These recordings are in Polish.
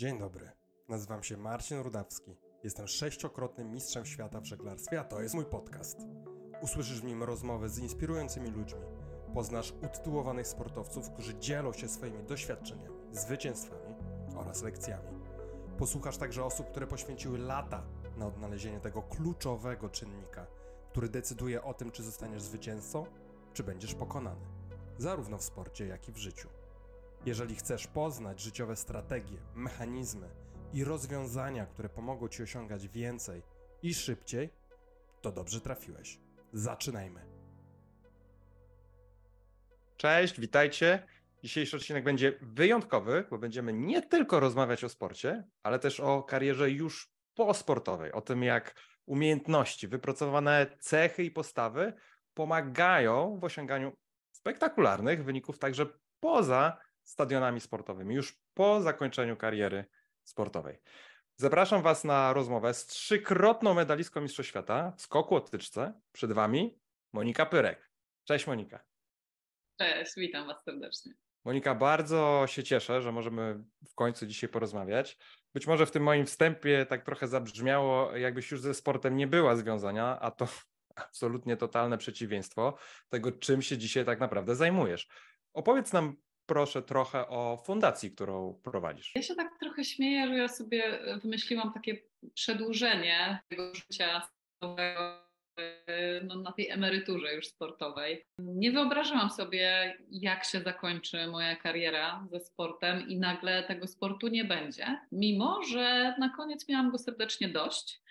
Dzień dobry. Nazywam się Marcin Rudawski. Jestem sześciokrotnym mistrzem świata w żeglarstwie, a to jest mój podcast. Usłyszysz w nim rozmowy z inspirującymi ludźmi. Poznasz utytułowanych sportowców, którzy dzielą się swoimi doświadczeniami, zwycięstwami oraz lekcjami. Posłuchasz także osób, które poświęciły lata na odnalezienie tego kluczowego czynnika, który decyduje o tym, czy zostaniesz zwycięzcą, czy będziesz pokonany, zarówno w sporcie, jak i w życiu. Jeżeli chcesz poznać życiowe strategie, mechanizmy i rozwiązania, które pomogą ci osiągać więcej i szybciej, to dobrze trafiłeś. Zaczynajmy. Cześć, witajcie. Dzisiejszy odcinek będzie wyjątkowy, bo będziemy nie tylko rozmawiać o sporcie, ale też o karierze już posportowej, o tym jak umiejętności, wypracowane cechy i postawy pomagają w osiąganiu spektakularnych wyników także poza stadionami sportowymi, już po zakończeniu kariery sportowej. Zapraszam Was na rozmowę z trzykrotną medalistką Mistrzostw Świata w skoku otyczce. Przed Wami Monika Pyrek. Cześć Monika. Cześć, witam Was serdecznie. Monika, bardzo się cieszę, że możemy w końcu dzisiaj porozmawiać. Być może w tym moim wstępie tak trochę zabrzmiało, jakbyś już ze sportem nie była związana, a to absolutnie totalne przeciwieństwo tego, czym się dzisiaj tak naprawdę zajmujesz. Opowiedz nam proszę trochę o fundacji, którą prowadzisz. Ja się tak trochę śmieję, że ja sobie wymyśliłam takie przedłużenie tego życia no, na tej emeryturze już sportowej. Nie wyobrażałam sobie, jak się zakończy moja kariera ze sportem i nagle tego sportu nie będzie, mimo że na koniec miałam go serdecznie dość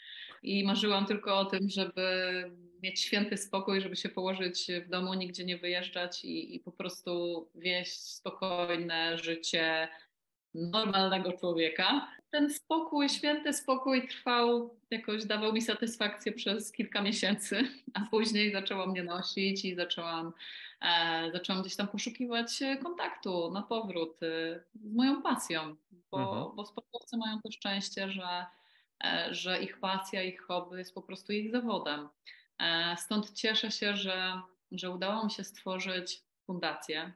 i marzyłam tylko o tym, żeby mieć święty spokój, żeby się położyć w domu, nigdzie nie wyjeżdżać i, i po prostu wieść spokojne życie normalnego człowieka. Ten spokój, święty spokój trwał, jakoś dawał mi satysfakcję przez kilka miesięcy, a później zaczęło mnie nosić i zaczęłam, e, zaczęłam gdzieś tam poszukiwać kontaktu na powrót e, z moją pasją, bo, mhm. bo sportowcy mają to szczęście, że, e, że ich pasja, ich hobby jest po prostu ich zawodem. E, stąd cieszę się, że, że udało mi się stworzyć fundację,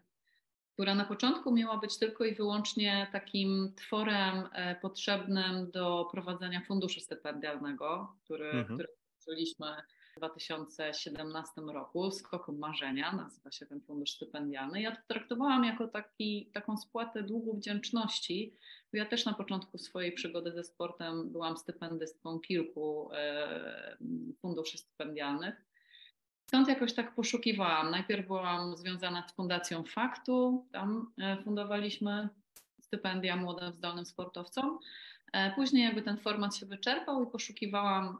która na początku miała być tylko i wyłącznie takim tworem e, potrzebnym do prowadzenia funduszu stypendialnego, który, mhm. który stworzyliśmy w 2017 roku, Skoku Marzenia, nazywa się ten fundusz stypendialny. Ja to traktowałam jako taki, taką spłatę długu wdzięczności, ja też na początku swojej przygody ze sportem byłam stypendystką kilku e, funduszy stypendialnych. Stąd jakoś tak poszukiwałam. Najpierw byłam związana z Fundacją Faktu, tam e, fundowaliśmy stypendia młodym zdolnym sportowcom. E, później jakby ten format się wyczerpał i poszukiwałam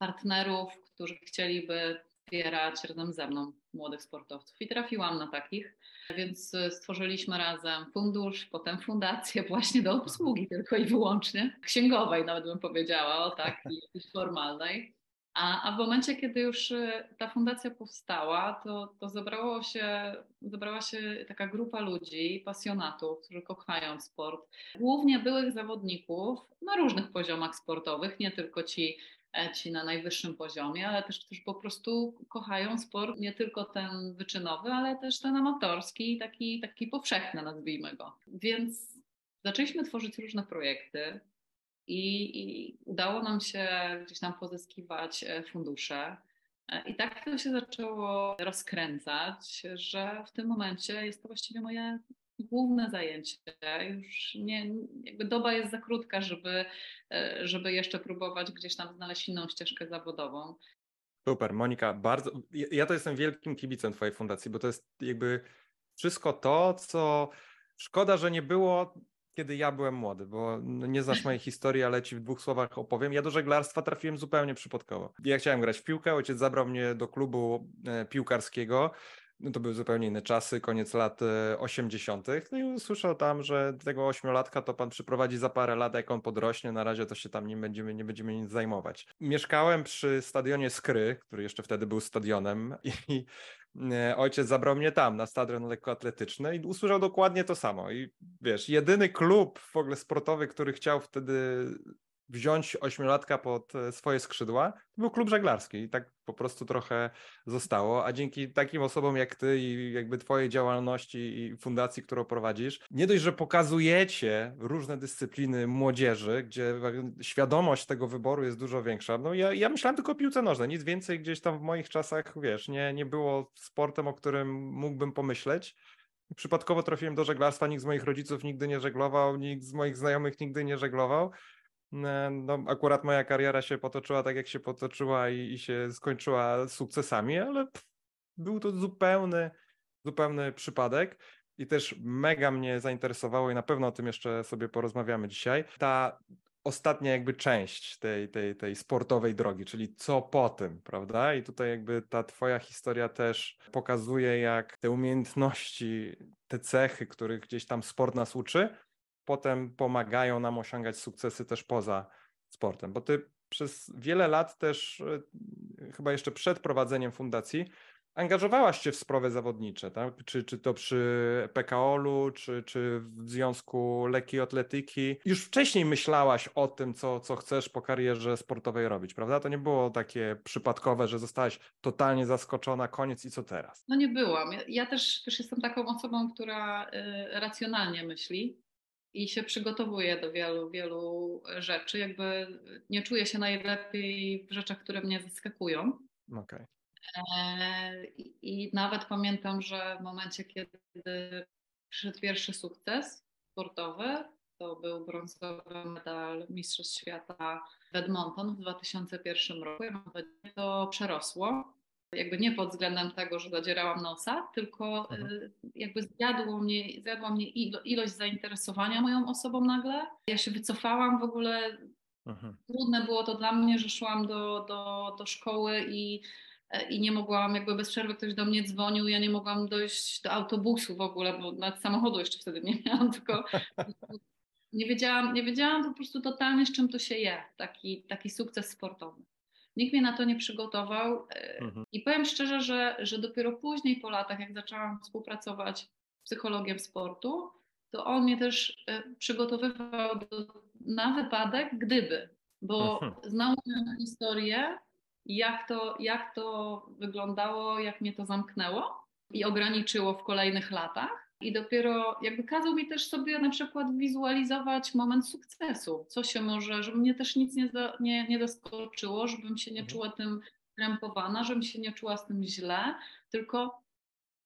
partnerów, którzy chcieliby wspierać razem ze mną młodych sportowców. I trafiłam na takich, więc stworzyliśmy razem fundusz, potem fundację właśnie do obsługi tylko i wyłącznie, księgowej nawet bym powiedziała, o tak, i formalnej. A, a w momencie, kiedy już y, ta fundacja powstała, to, to zebrało się, zebrała się taka grupa ludzi, pasjonatów, którzy kochają sport, głównie byłych zawodników na różnych poziomach sportowych, nie tylko ci ci na najwyższym poziomie, ale też którzy po prostu kochają sport, nie tylko ten wyczynowy, ale też ten amatorski, taki, taki powszechny, nazwijmy go. Więc zaczęliśmy tworzyć różne projekty i, i udało nam się gdzieś tam pozyskiwać e, fundusze. E, I tak to się zaczęło rozkręcać, że w tym momencie jest to właściwie moje główne zajęcie. Już nie, jakby doba jest za krótka, żeby, e, żeby jeszcze próbować gdzieś tam znaleźć inną ścieżkę zawodową. Super, Monika, bardzo. Ja to jestem wielkim kibicem Twojej fundacji, bo to jest jakby wszystko to, co szkoda, że nie było kiedy ja byłem młody, bo no, nie znasz mojej historii, ale ci w dwóch słowach opowiem. Ja do żeglarstwa trafiłem zupełnie przypadkowo. Ja chciałem grać w piłkę, ojciec zabrał mnie do klubu e, piłkarskiego no to były zupełnie inne czasy, koniec lat 80. E, no i usłyszał tam, że tego ośmiolatka to pan przyprowadzi za parę lat, jak on podrośnie, na razie to się tam nie będziemy, nie będziemy nic zajmować. Mieszkałem przy stadionie Skry, który jeszcze wtedy był stadionem i e, ojciec zabrał mnie tam, na stadion lekkoatletyczny i usłyszał dokładnie to samo. I wiesz, jedyny klub w ogóle sportowy, który chciał wtedy wziąć ośmiolatka pod e, swoje skrzydła, to był klub żeglarski i tak po prostu trochę zostało, a dzięki takim osobom jak ty i jakby twojej działalności i fundacji, którą prowadzisz, nie dość, że pokazujecie różne dyscypliny młodzieży, gdzie świadomość tego wyboru jest dużo większa. No ja, ja myślałem tylko o piłce nożnej, nic więcej gdzieś tam w moich czasach, wiesz, nie, nie było sportem, o którym mógłbym pomyśleć. Przypadkowo trafiłem do żeglarstwa, nikt z moich rodziców nigdy nie żeglował, nikt z moich znajomych nigdy nie żeglował. E, no, akurat moja kariera się potoczyła tak, jak się potoczyła i, i się skończyła sukcesami, ale pff, był to zupełny, zupełny przypadek. I też mega mnie zainteresowało i na pewno o tym jeszcze sobie porozmawiamy dzisiaj. Ta ostatnia jakby część tej, tej, tej sportowej drogi, czyli co po tym, prawda? I tutaj jakby ta twoja historia też pokazuje, jak te umiejętności, te cechy, których gdzieś tam sport nas uczy, potem pomagają nam osiągać sukcesy też poza sportem. Bo ty przez wiele lat też, e, chyba jeszcze przed prowadzeniem fundacji, angażowałaś się w sprawy zawodnicze, tak? czy, czy to przy PKOL-u, czy, czy w Związku Lekkiej Atletyki. Już wcześniej myślałaś o tym, co, co chcesz po karierze sportowej robić, prawda? To nie było takie przypadkowe, że zostałaś totalnie zaskoczona, koniec i co teraz? No nie byłam. Ja, ja też, też jestem taką osobą, która y, racjonalnie myśli i się przygotowuje do wielu, wielu rzeczy. Jakby nie czuję się najlepiej w rzeczach, które mnie zaskakują. Okay. E, I nawet pamiętam, że w momencie, kiedy przyszedł pierwszy sukces sportowy, to był brązowy medal Mistrzostw Świata w Edmonton w 2001 roku. To przerosło jakby nie pod względem tego, że zadzierałam nosa, tylko mhm. Y, jakby zjadło mnie, zjadła mnie ilość zainteresowania moją osobą nagle. Ja się wycofałam w ogóle. Mhm. Trudne było to dla mnie, że szłam do, do, do szkoły i, i nie mogłam, jakby bez przerwy ktoś do mnie dzwonił, ja nie mogłam dojść do autobusu w ogóle, bo nawet samochodu jeszcze wtedy nie miałam, tylko nie wiedziałam, nie wiedziałam po prostu totalnie z czym to się je, taki, taki sukces sportowy. Nikt mnie na to nie przygotował e, mhm. i powiem szczerze, że, że dopiero później po latach, jak zaczęłam współpracować z psychologiem sportu, to on mnie też e, przygotowywał do, na wypadek, gdyby, bo mhm. znał moją historię, jak to, jak to wyglądało, jak mnie to zamknęło i ograniczyło w kolejnych latach. I dopiero jakby kazał mi też sobie na przykład wizualizować moment sukcesu, co się może, żeby mnie też nic nie, nie, nie zaskoczyło, żebym się nie mhm. czuła tym krępowana, żebym się nie czuła z tym źle, tylko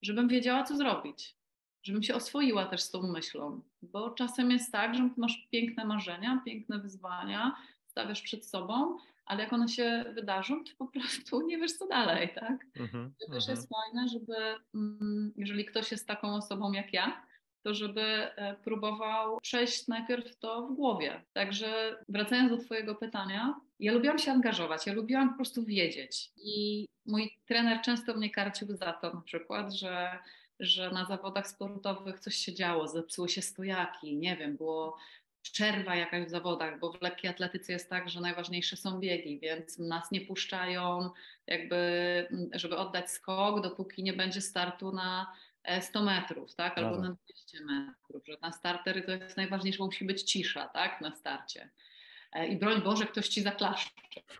żebym wiedziała, co zrobić, żebym się oswoiła też z tą myślą, bo czasem jest tak, że masz piękne marzenia, piękne wyzwania, stawiasz przed sobą, ale jak one się wydarzą, to po prostu nie wiesz co dalej, tak? Mm-hmm, to też jest mhm. fajne, żeby mm, jeżeli ktoś jest taką osobą jak ja, to żeby e, próbował przejść najpierw to w głowie. Także wracając do Twojego pytania, ja lubiłam się angażować, ja lubiłam po prostu wiedzieć. I mój trener często mnie karcił za to na przykład, że że na zawodach sportowych coś się działo, zepsuły się stojaki, nie wiem, było przerwa jakaś w zawodach, bo w lekkiej atletyce jest tak, że najważniejsze są biegi, więc nas nie puszczają jakby, żeby oddać skok, dopóki nie będzie startu na 100 e, metrów, tak, albo na 200 metrów, że na startery to jest najważniejsze, musi być cisza, tak, na starcie. E, i broń Boże ktoś ci zaklaszcze,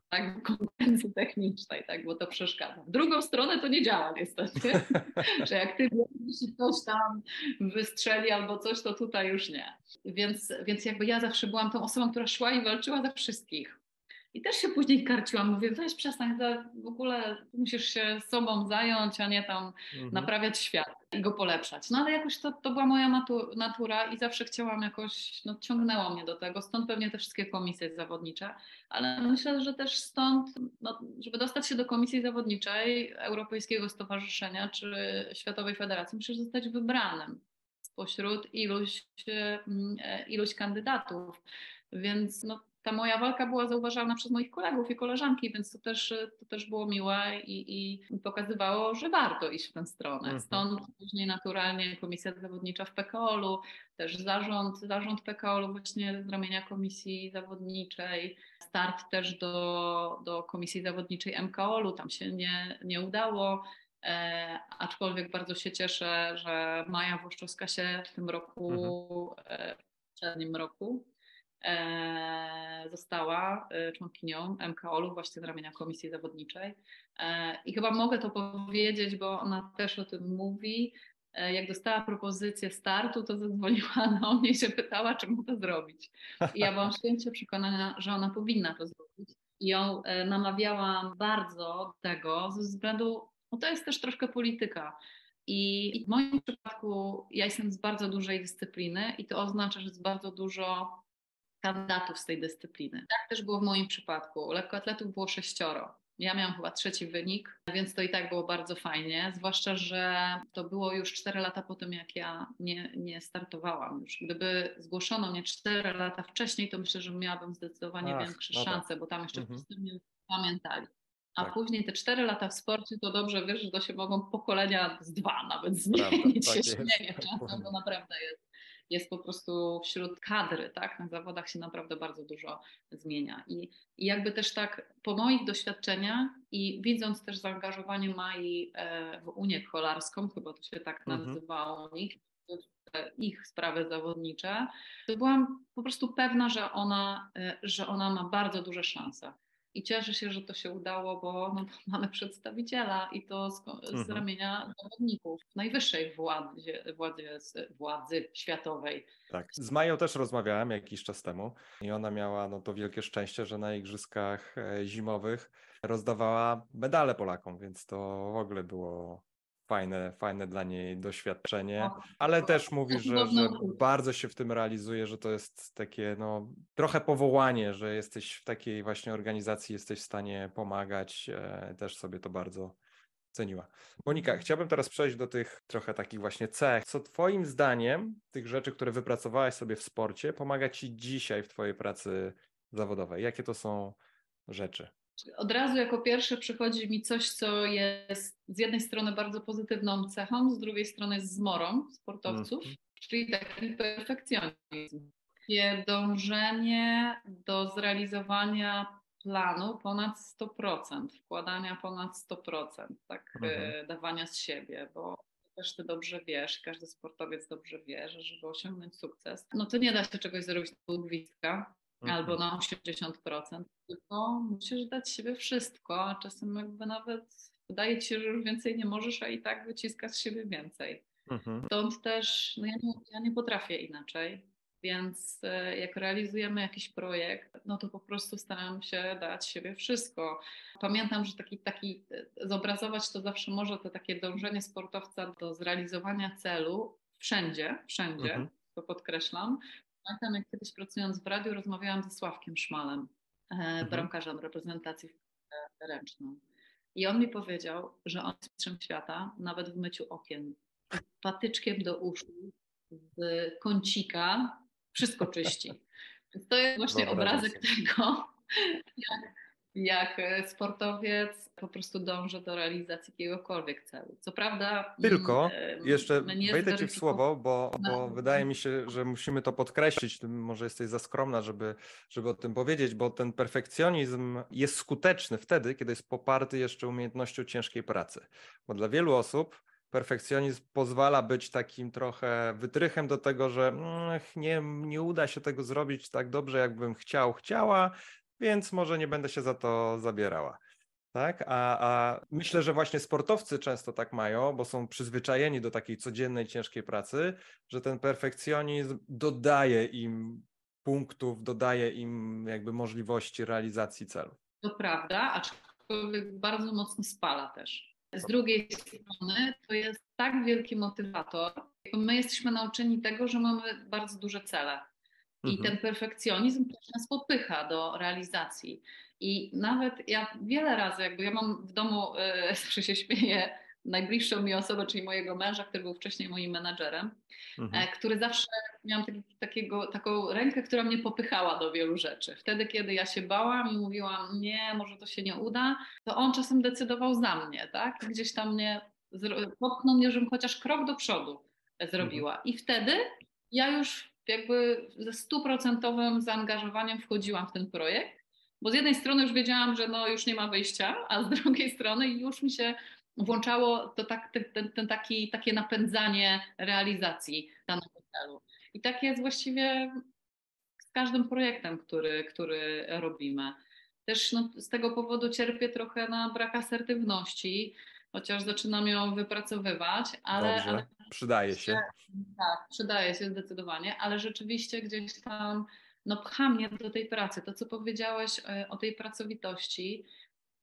tak, w konkurencji technicznej, tak, bo to przeszkadza. W drugą stronę to nie działa niestety, że jak ty jeśli ktoś tam wystrzeli albo coś, to tutaj już nie. Więc, więc jakby ja zawsze byłam tą osobą, która szła i walczyła za wszystkich. I też się później karciłam, mówię, weź przestań, w ogóle musisz się sobą zająć, a nie tam mhm. naprawiać świat i go polepszać. No ale jakoś to, to była moja natura i zawsze chciałam jakoś, no ciągnęło mnie do tego, stąd pewnie te wszystkie komisje zawodnicze, ale myślę, że też stąd, no, żeby dostać się do komisji zawodniczej Europejskiego Stowarzyszenia czy Światowej Federacji, musisz zostać wybranym spośród iluś, mm, e, iluś kandydatów. Więc no, ta moja walka była zauważalna przez moich kolegów i koleżanki, więc to też, to też było miłe i, i pokazywało, że warto iść w tę stronę. Mhm. Stąd później naturalnie komisja zawodnicza w PKOL-u, też zarząd, zarząd PKOL-u właśnie z ramienia komisji zawodniczej, start też do, do komisji zawodniczej MKOL-u, tam się nie, nie udało. E, aczkolwiek bardzo się cieszę, że Maja Włoszczowska się w tym roku, mhm. e, w poprzednim roku została e, członkinią MKOL-u, właśnie z ramienia Komisji Zawodniczej. E, I chyba mogę to powiedzieć, bo ona też o tym mówi. E, jak dostała propozycję startu, to zadzwoniła do mnie i się pytała, czy mu to zrobić. I ja byłam święcie przekonana, że ona powinna to zrobić. I ją e, namawiałam bardzo do tego ze względu, no to jest też troszkę polityka. I w moim przypadku ja jestem z bardzo dużej dyscypliny i to oznacza, że jest bardzo dużo kandydatów z tej dyscypliny. Tak też było w moim przypadku. Lekkoatletów było sześcioro. Ja miałam chyba trzeci wynik, więc to i tak było bardzo fajnie, zwłaszcza, że to było już 4 lata po tym, jak ja nie, nie startowałam już. Gdyby zgłoszono mnie 4 lata wcześniej, to myślę, że miałabym zdecydowanie Ach, większe no tak. szanse, bo tam jeszcze Mhm. wszyscy mnie pamiętali. A Tak. później te 4 lata w sporcie, to dobrze wiesz, że to się mogą pokolenia z dwa nawet Prawda, zmienić, tak się jest. śmieję czasem, bo naprawdę jest, jest po prostu wśród kadry, tak, na zawodach się naprawdę bardzo dużo zmienia. I, I jakby też tak po moich doświadczeniach i widząc też zaangażowanie Mai e, w Unię Kolarską, chyba to się tak Mhm. nazywało u nich, w ich sprawy zawodnicze, to byłam po prostu pewna, że ona, e, że ona ma bardzo duże szanse. I cieszę się, że to się udało, bo no, mamy przedstawiciela i to z, z Mhm. ramienia zawodników najwyższej władzy, władzy, władzy światowej. Tak. Z Mają też rozmawiałem jakiś czas temu i ona miała no, to wielkie szczęście, że na igrzyskach e, zimowych rozdawała medale Polakom, więc to w ogóle było fajne, fajne dla niej doświadczenie. Ale też mówi, że, że bardzo się w tym realizuje, że to jest takie no, trochę powołanie, że jesteś w takiej właśnie organizacji, jesteś w stanie pomagać. E, też sobie to bardzo ceniła. Monika, chciałbym teraz przejść do tych trochę takich właśnie cech. Co Twoim zdaniem, tych rzeczy, które wypracowałaś sobie w sporcie, pomaga Ci dzisiaj w Twojej pracy zawodowej? Jakie to są rzeczy? Od razu jako pierwsze przychodzi mi coś, co jest z jednej strony bardzo pozytywną cechą, z drugiej strony jest zmorą sportowców, Mhm. czyli taki perfekcjonizm. Takie dążenie do zrealizowania planu ponad 100%, wkładania ponad 100%, tak Mhm. e, dawania z siebie, bo też ty dobrze wiesz, każdy sportowiec dobrze wie, że żeby osiągnąć sukces, no to nie da się czegoś zrobić na pół gwizdka, albo Mhm. na 80%, tylko musisz dać siebie wszystko, a czasem jakby nawet wydaje ci się, że już więcej nie możesz, a i tak wyciskasz z siebie więcej. Mhm. Stąd też no ja, nie, ja nie potrafię inaczej, więc e, jak realizujemy jakiś projekt, no to po prostu staram się dać siebie wszystko. Pamiętam, że taki, taki e, zobrazować to zawsze może to takie dążenie sportowca do zrealizowania celu wszędzie, wszędzie, Mhm. to podkreślam. Pamiętam, jak kiedyś pracując w radiu, rozmawiałam ze Sławkiem Szmalem, e, bramkarzem reprezentacji ręczną. I on mi powiedział, że on jest mistrzem świata nawet w myciu okien. Patyczkiem do uszu, z kącika, wszystko czyści. Więc to jest właśnie Wyobrażam obrazek tego, jak, jak e, sportowiec po prostu dąży do realizacji jakiegokolwiek celu. Co prawda. Tylko mm, jeszcze mm, nie wejdę Ci w słowo, bo, bo No. wydaje mi się, że musimy to podkreślić. Ty Może jesteś za skromna, żeby, żeby o tym powiedzieć, bo ten perfekcjonizm jest skuteczny wtedy, kiedy jest poparty jeszcze umiejętnością ciężkiej pracy. Bo dla wielu osób perfekcjonizm pozwala być takim trochę wytrychem do tego, że mm, nie, nie uda się tego zrobić tak dobrze, jakbym chciał, chciała, więc może nie będę się za to zabierała. Tak, a, a myślę, że właśnie sportowcy często tak mają, bo są przyzwyczajeni do takiej codziennej, ciężkiej pracy, że ten perfekcjonizm dodaje im punktów, dodaje im jakby możliwości realizacji celu. To prawda, aczkolwiek bardzo mocno spala też. Z drugiej strony to jest tak wielki motywator. My jesteśmy nauczeni tego, że mamy bardzo duże cele. I Mhm. ten perfekcjonizm też nas popycha do realizacji. I nawet ja wiele razy, jakby ja mam w domu, e, zawsze się śmieję, najbliższą mi osobę, czyli mojego męża, który był wcześniej moim menadżerem, Mhm. e, który zawsze miałam taki, takiego, taką rękę, która mnie popychała do wielu rzeczy. Wtedy, kiedy ja się bałam i mówiłam, nie, może to się nie uda, to on czasem decydował za mnie, tak? Gdzieś tam mnie popchnął mnie, żebym chociaż krok do przodu e, zrobiła. I wtedy ja już jakby ze stuprocentowym zaangażowaniem wchodziłam w ten projekt, bo z jednej strony już wiedziałam, że no już nie ma wyjścia, a z drugiej strony już mi się włączało to tak, ten, ten, taki, takie napędzanie realizacji danego celu. I tak jest właściwie każdym projektem, który, który robimy. Też no, z tego powodu cierpię trochę na brak asertywności, chociaż zaczynam ją wypracowywać, ale, Dobrze, ale przydaje się. tak, przydaje się zdecydowanie, ale rzeczywiście gdzieś tam no, pcha mnie do tej pracy. To, co powiedziałeś e, o tej pracowitości,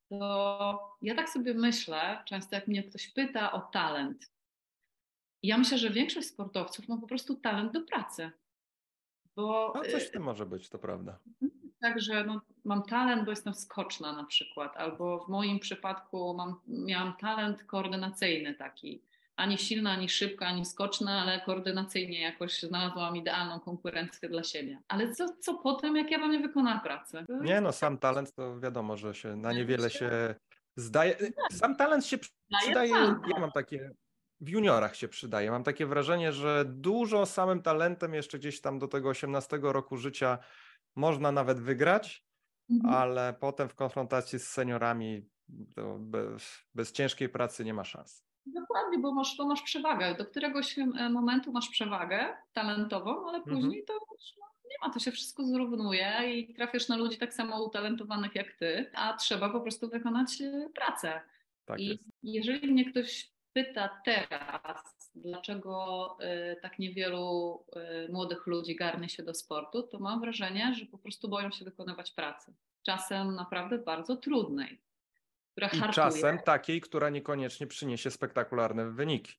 to ja tak sobie myślę, często jak mnie ktoś pyta o talent, ja myślę, że większość sportowców ma po prostu talent do pracy. Bo No coś e, w tym może być, to prawda. Tak, że no, mam talent, bo jestem skoczna na przykład, albo w moim przypadku mam, miałam talent koordynacyjny taki. Ani silna, ani szybka, ani skoczna, ale koordynacyjnie jakoś znalazłam idealną konkurencję dla siebie. Ale co, co potem, jak ja bym nie wykonała pracy? Nie no, sam talent to wiadomo, że się na niewiele się zdaje. Sam talent się przydaje, ja mam takie, w juniorach się przydaje. Mam takie wrażenie, że dużo samym talentem jeszcze gdzieś tam do tego 18 roku życia można nawet wygrać, Mhm. ale potem w konfrontacji z seniorami to bez, bez ciężkiej pracy nie ma szans. Dokładnie, bo masz, bo masz przewagę. Do któregoś momentu masz przewagę talentową, ale Mhm. później to już, no, nie ma, to się wszystko zrównuje i trafiasz na ludzi tak samo utalentowanych jak ty, a trzeba po prostu wykonać e, pracę. Tak I jest. jeżeli mnie ktoś pyta teraz, dlaczego y, tak niewielu y, młodych ludzi garnie się do sportu, to mam wrażenie, że po prostu boją się wykonywać pracy. Czasem naprawdę bardzo trudnej, która I hartuje czasem takiej, która niekoniecznie przyniesie spektakularne wyniki.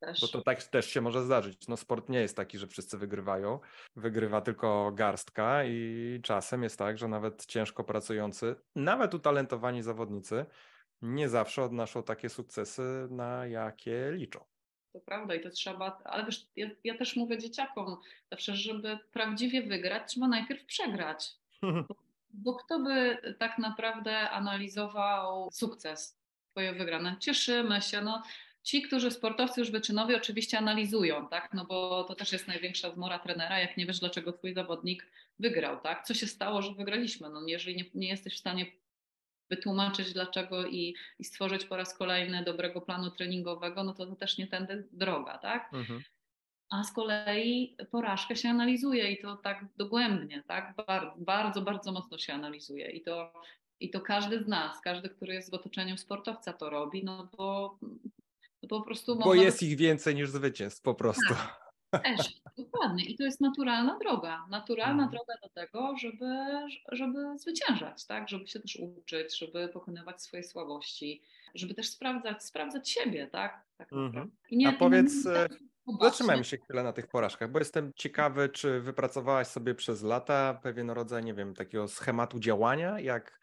też. Bo to tak też się może zdarzyć. No sport nie jest taki, że wszyscy wygrywają. Wygrywa tylko garstka i czasem jest tak, że nawet ciężko pracujący, nawet utalentowani zawodnicy nie zawsze odnoszą takie sukcesy, na jakie liczą. To prawda i to trzeba, ale wiesz, ja, ja też mówię dzieciakom zawsze, żeby prawdziwie wygrać, trzeba najpierw przegrać. Bo kto by tak naprawdę analizował sukces, twoje wygrane? Cieszymy się, no. Ci, którzy sportowcy już wyczynowi oczywiście analizują, tak? No bo to też jest największa zmora trenera, jak nie wiesz, dlaczego twój zawodnik wygrał, tak? Co się stało, że wygraliśmy? No jeżeli nie, nie jesteś w stanie wytłumaczyć dlaczego i, i stworzyć po raz kolejny dobrego planu treningowego, no to to też nie tędy droga, tak? Mhm. A z kolei porażkę się analizuje i to tak dogłębnie, tak? Bardzo, bardzo, bardzo mocno się analizuje i to, i to każdy z nas, każdy, który jest w otoczeniu sportowca to robi, no bo, no po prostu Bo jest ich więcej niż zwycięstw po prostu. Też, dokładnie. I to jest naturalna droga. Naturalna Mhm. droga do tego, żeby, żeby zwyciężać, tak? Żeby się też uczyć, żeby pokonywać swoje słabości, żeby też sprawdzać, sprawdzać siebie, tak? tak Mhm. naprawdę. I A powiedz, e, popatrzmy. Zatrzymajmy się chwilę na tych porażkach, bo jestem ciekawy, czy wypracowałaś sobie przez lata pewien rodzaj, nie wiem, takiego schematu działania, jak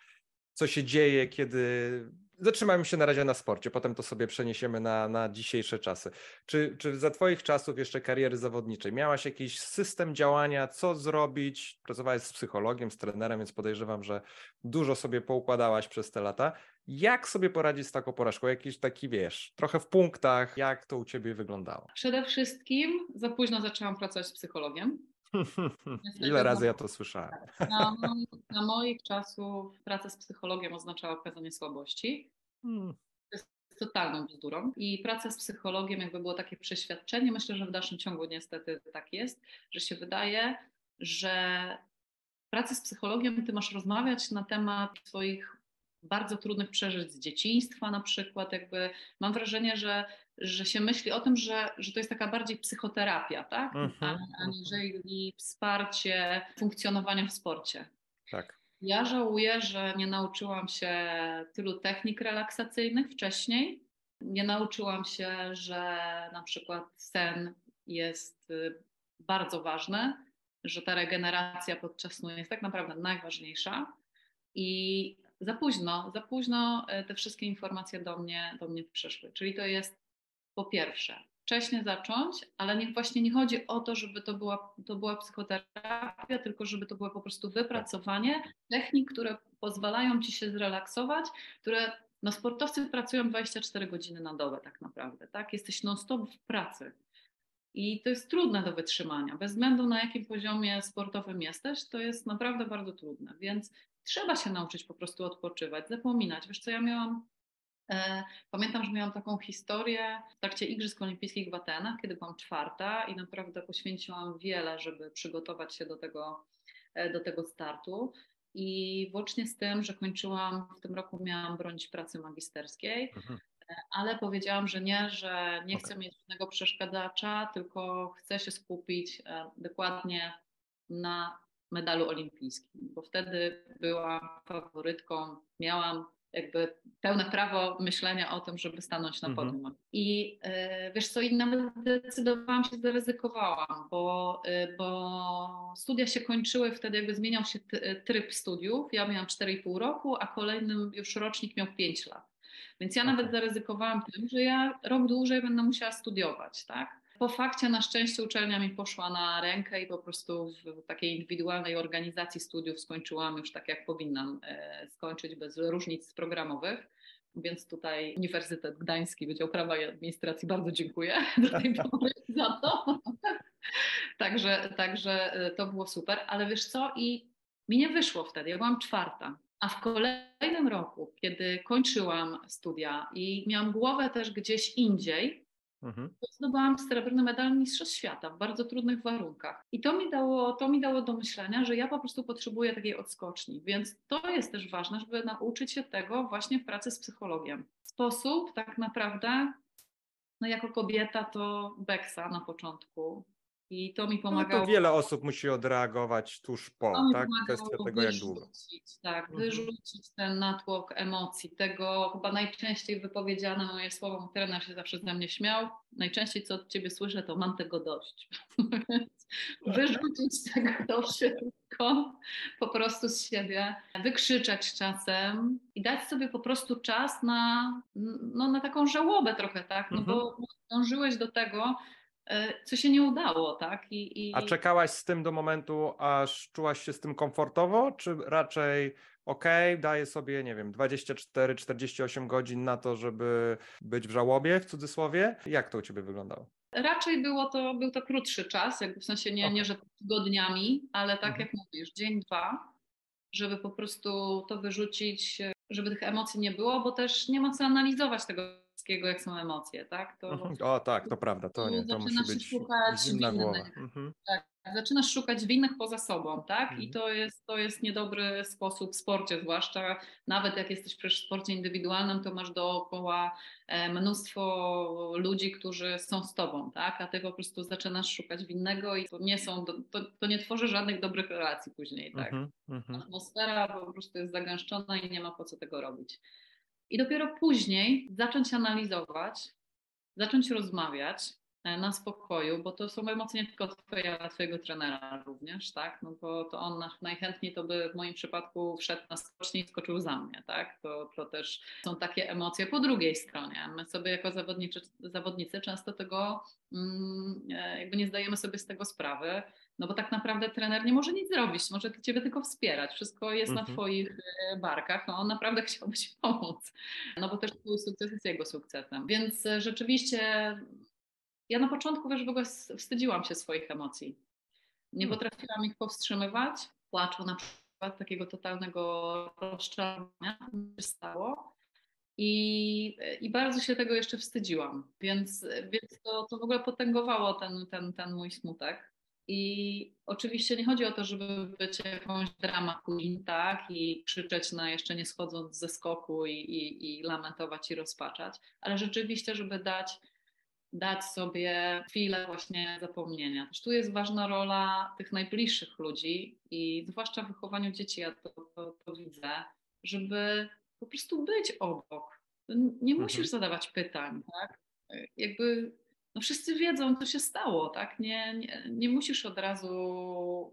co się dzieje, kiedy. Zatrzymajmy się na razie na sporcie, potem to sobie przeniesiemy na, na dzisiejsze czasy. Czy, czy za Twoich czasów jeszcze kariery zawodniczej miałaś jakiś system działania, co zrobić? Pracowałaś z psychologiem, z trenerem, więc podejrzewam, że dużo sobie poukładałaś przez te lata. Jak sobie poradzić z taką porażką? Jakiś taki, wiesz, trochę w punktach, jak to u Ciebie wyglądało? Przede wszystkim za późno zaczęłam pracować z psychologiem. Ile razy ja to słyszałem? Na, na moich czasów praca z psychologiem oznaczała okazanie słabości. Hmm. jest totalną bzdurą. I praca z psychologiem jakby było takie przeświadczenie, myślę, że w dalszym ciągu niestety tak jest, że się wydaje, że w pracy z psychologiem ty masz rozmawiać na temat swoich bardzo trudnych przeżyć z dzieciństwa na przykład, jakby mam wrażenie, że, że się myśli o tym, że, że to jest taka bardziej psychoterapia, tak? Mhm, Aniżeli wsparcie funkcjonowania w sporcie. Tak. Ja żałuję, że nie nauczyłam się tylu technik relaksacyjnych wcześniej. Nie nauczyłam się, że na przykład sen jest y, bardzo ważny, że ta regeneracja podczas snu jest tak naprawdę najważniejsza. I za późno, za późno y, te wszystkie informacje do mnie, do mnie przyszły. Czyli to jest po pierwsze, wcześnie zacząć, ale nie, właśnie nie chodzi o to, żeby to była, to była psychoterapia, tylko żeby to było po prostu wypracowanie technik, które pozwalają ci się zrelaksować, które no sportowcy pracują 24 godziny na dobę tak naprawdę, tak? Jesteś non-stop w pracy. I to jest trudne do wytrzymania. Bez względu na jakim poziomie sportowym jesteś, to jest naprawdę bardzo trudne. Więc trzeba się nauczyć po prostu odpoczywać, zapominać. Wiesz co, ja miałam Pamiętam, że miałam taką historię w trakcie Igrzysk Olimpijskich w Atenach, kiedy byłam czwarta i naprawdę poświęciłam wiele, żeby przygotować się do tego e, do tego startu. I włącznie z tym, że kończyłam, w tym roku miałam bronić pracy magisterskiej, Mhm. ale powiedziałam, że nie, że nie chcę mieć żadnego przeszkadzacza, tylko chcę się skupić e, dokładnie na medalu olimpijskim, bo wtedy byłam faworytką, miałam jakby pełne prawo myślenia o tym, żeby stanąć na Mhm. podium. I e, wiesz co, i nawet zdecydowałam się, zaryzykowałam, bo, e, bo studia się kończyły, wtedy jakby zmieniał się t- tryb studiów. Ja miałam 4,5 roku, a kolejnym już rocznik miał 5 lat. Więc ja nawet Okej. zaryzykowałam tym, że ja rok dłużej będę musiała studiować, tak? Po fakcie na szczęście uczelnia mi poszła na rękę i po prostu w takiej indywidualnej organizacji studiów skończyłam już tak, jak powinnam e, skończyć, bez różnic programowych. Więc tutaj Uniwersytet Gdański, Wydział Prawa i Administracji bardzo dziękuję za to. także, także e, to było super, ale wiesz co, i mi nie wyszło wtedy, ja byłam czwarta. A w kolejnym roku, kiedy kończyłam studia i miałam głowę też gdzieś indziej, Mhm. zdobyłam srebrny medal Mistrzostw Świata w bardzo trudnych warunkach. I to mi, dało, to mi dało do myślenia, że ja po prostu potrzebuję takiej odskoczni. Więc to jest też ważne, żeby nauczyć się tego właśnie w pracy z psychologiem. Sposób tak naprawdę, no jako kobieta to beksa na początku. I to mi No pomagało. to wiele osób musi odreagować tuż po, To tak? Kwestia tego, jak długo. wyrzucić, Tak, Mhm. wyrzucić ten natłok emocji. Tego chyba najczęściej wypowiedziane moje słowo, trener się zawsze ze mnie śmiał. Najczęściej co od ciebie słyszę, to mam tego dość. Więc wyrzucić tego dość szybko, po prostu z siebie, wykrzyczeć czasem i dać sobie po prostu czas na, no, na taką żałobę trochę, tak? No Mhm. bo dążyłeś do tego, co się nie udało, tak? I, i... A czekałaś z tym do momentu, aż czułaś się z tym komfortowo, czy raczej okej, daję sobie, nie wiem, 24-48 godzin na to, żeby być w żałobie, w cudzysłowie? Jak to u ciebie wyglądało? Raczej było to, był to krótszy czas, jakby w sensie nie, nie Okej. że tygodniami, ale tak Mhm. jak mówisz, dzień, dwa, żeby po prostu to wyrzucić, żeby tych emocji nie było, bo też nie ma co analizować tego wszystkiego, jak są emocje, tak? To Mhm. O tak, to prawda, to nie, to musi być szukać zimna winnych. głowa. Mhm. zaczynasz szukać winnych poza sobą, tak? I Mhm. to jest, to jest niedobry sposób w sporcie, zwłaszcza nawet jak jesteś przecież w sporcie indywidualnym, to masz dookoła e, mnóstwo ludzi, którzy są z tobą, tak? A ty po prostu zaczynasz szukać winnego i to nie są, to, to nie tworzy żadnych dobrych relacji później, tak? Mhm. Mhm. Atmosfera po prostu jest zagęszczona i nie ma po co tego robić. I dopiero później zacząć analizować, zacząć rozmawiać e, na spokoju, bo to są emocje nie tylko twoje, ale twojego trenera również, tak? No bo to on na- najchętniej to by w moim przypadku wszedł na skocznie i skoczył za mnie, tak? To, to też są takie emocje po drugiej stronie. My sobie jako zawodnicy często tego mm, e, jakby nie zdajemy sobie z tego sprawy, no bo tak naprawdę trener nie może nic zrobić, może ciebie tylko wspierać. Wszystko jest na Mhm. twoich e, barkach, a on naprawdę chciałby ci pomóc. No bo też twój sukces jest jego sukcesem. Więc e, rzeczywiście ja na początku wiesz, w ogóle wstydziłam się swoich emocji. Nie Hmm. potrafiłam ich powstrzymywać. Płaczu na przykład, takiego totalnego rozczarowania się stało. I, I bardzo się tego jeszcze wstydziłam, więc, więc to, to w ogóle potęgowało ten, ten, ten mój smutek. I oczywiście nie chodzi o to, żeby być jakąś drama queen, tak, i krzyczeć na jeszcze nie schodząc ze skoku i, i, i lamentować i rozpaczać, ale rzeczywiście, żeby dać, dać sobie chwilę właśnie zapomnienia. Też tu jest ważna rola tych najbliższych ludzi i zwłaszcza w wychowaniu dzieci, ja to, to, to widzę, żeby po prostu być obok. Nie musisz Mhm. zadawać pytań, tak? Jakby no wszyscy wiedzą, co się stało, tak? Nie, nie, nie musisz od razu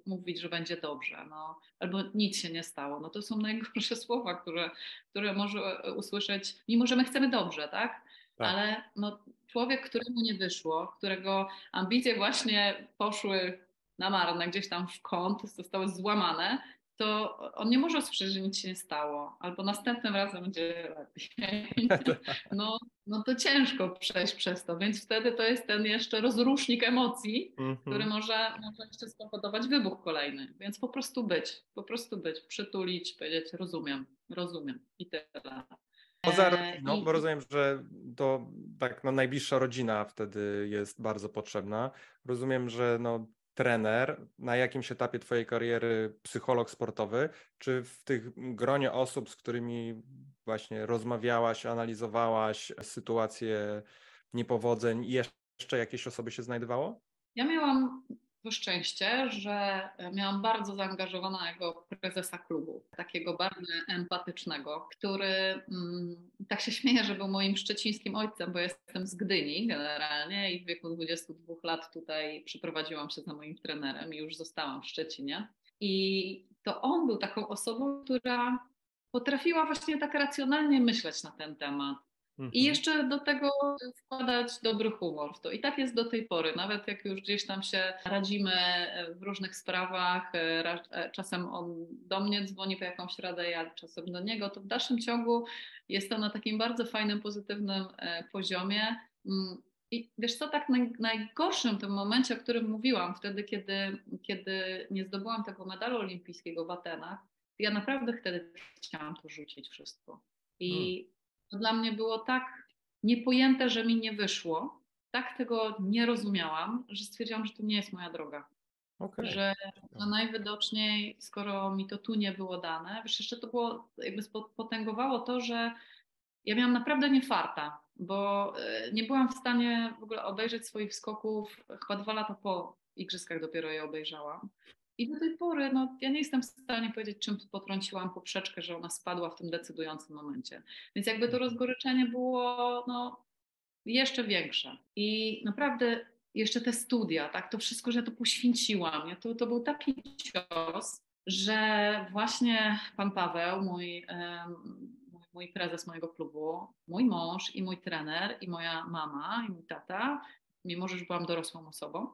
mówić, że będzie dobrze, no, albo nic się nie stało. No to są najgorsze słowa, które, które może usłyszeć, mimo że my chcemy dobrze, tak? Tak. Ale no, człowiek, któremu nie wyszło, którego ambicje właśnie poszły na marne, gdzieś tam w kąt, zostały złamane, to on nie może usłyszeć, że nic się nie stało, albo następnym razem będzie lepiej. No, no to ciężko przejść przez to, więc wtedy to jest ten jeszcze rozrusznik emocji, który Mhm. może, może jeszcze spowodować wybuch kolejny. Więc po prostu być, po prostu być, przytulić, powiedzieć rozumiem, rozumiem i tyle. Poza E, i- bo rozumiem, że to tak no, najbliższa rodzina wtedy jest bardzo potrzebna. Rozumiem, że no, trener, na jakimś etapie Twojej kariery psycholog sportowy, czy w tych gronie osób, z którymi właśnie rozmawiałaś, analizowałaś sytuację niepowodzeń, jeszcze jakieś osoby się znajdowało? Ja miałam to szczęście, że miałam bardzo zaangażowanego prezesa klubu, takiego bardzo empatycznego, który mm, tak się śmieje, że był moim szczecińskim ojcem, bo jestem z Gdyni generalnie i w wieku 22 lat tutaj przyprowadziłam się za moim trenerem i już zostałam w Szczecinie. I to on był taką osobą, która potrafiła właśnie tak racjonalnie myśleć na ten temat. I mhm. jeszcze do tego wkładać dobry humor w to. I tak jest do tej pory. Nawet jak już gdzieś tam się radzimy w różnych sprawach, e, e, czasem on do mnie dzwoni po jakąś radę, ja czasem do niego, to w dalszym ciągu jest to na takim bardzo fajnym, pozytywnym e, poziomie. Mm, I wiesz co, tak naj, najgorszym tym momencie, o którym mówiłam, wtedy, kiedy, kiedy nie zdobyłam tego medalu olimpijskiego w Atenach, ja naprawdę wtedy chciałam to rzucić wszystko. I hmm to dla mnie było tak niepojęte, że mi nie wyszło, tak tego nie rozumiałam, że stwierdziłam, że to nie jest moja droga. Okay. Że, że najwidoczniej, skoro mi to tu nie było dane, wiesz, jeszcze to było, jakby potęgowało to, że ja miałam naprawdę nie farta, bo e, nie byłam w stanie w ogóle obejrzeć swoich skoków, chyba dwa lata po igrzyskach dopiero je obejrzałam. I do tej pory no, ja nie jestem w stanie powiedzieć, czym potrąciłam poprzeczkę, że ona spadła w tym decydującym momencie. Więc jakby to rozgoryczenie było no, jeszcze większe. I naprawdę jeszcze te studia, tak, to wszystko, że to poświęciłam, ja, to, to był taki cios, że właśnie pan Paweł, mój, mój, mój prezes mojego klubu, mój mąż i mój trener i moja mama i mój tata, mimo że już byłam dorosłą osobą,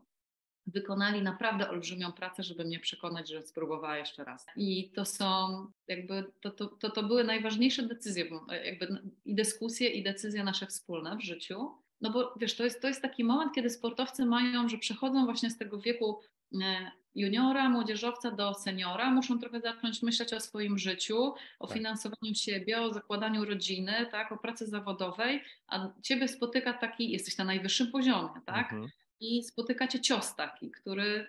wykonali naprawdę olbrzymią pracę, żeby mnie przekonać, że spróbowała jeszcze raz. I to są jakby, to, to, to, to były najważniejsze decyzje, jakby i dyskusje, i decyzje nasze wspólne w życiu. No bo wiesz, to jest, to jest taki moment, kiedy sportowcy mają, że przechodzą właśnie z tego wieku e, juniora, młodzieżowca do seniora, muszą trochę zacząć myśleć o swoim życiu, o tak. finansowaniu siebie, o zakładaniu rodziny, tak, o pracy zawodowej, a ciebie spotyka taki, jesteś na najwyższym poziomie, tak? Mhm i spotykacie cios taki, który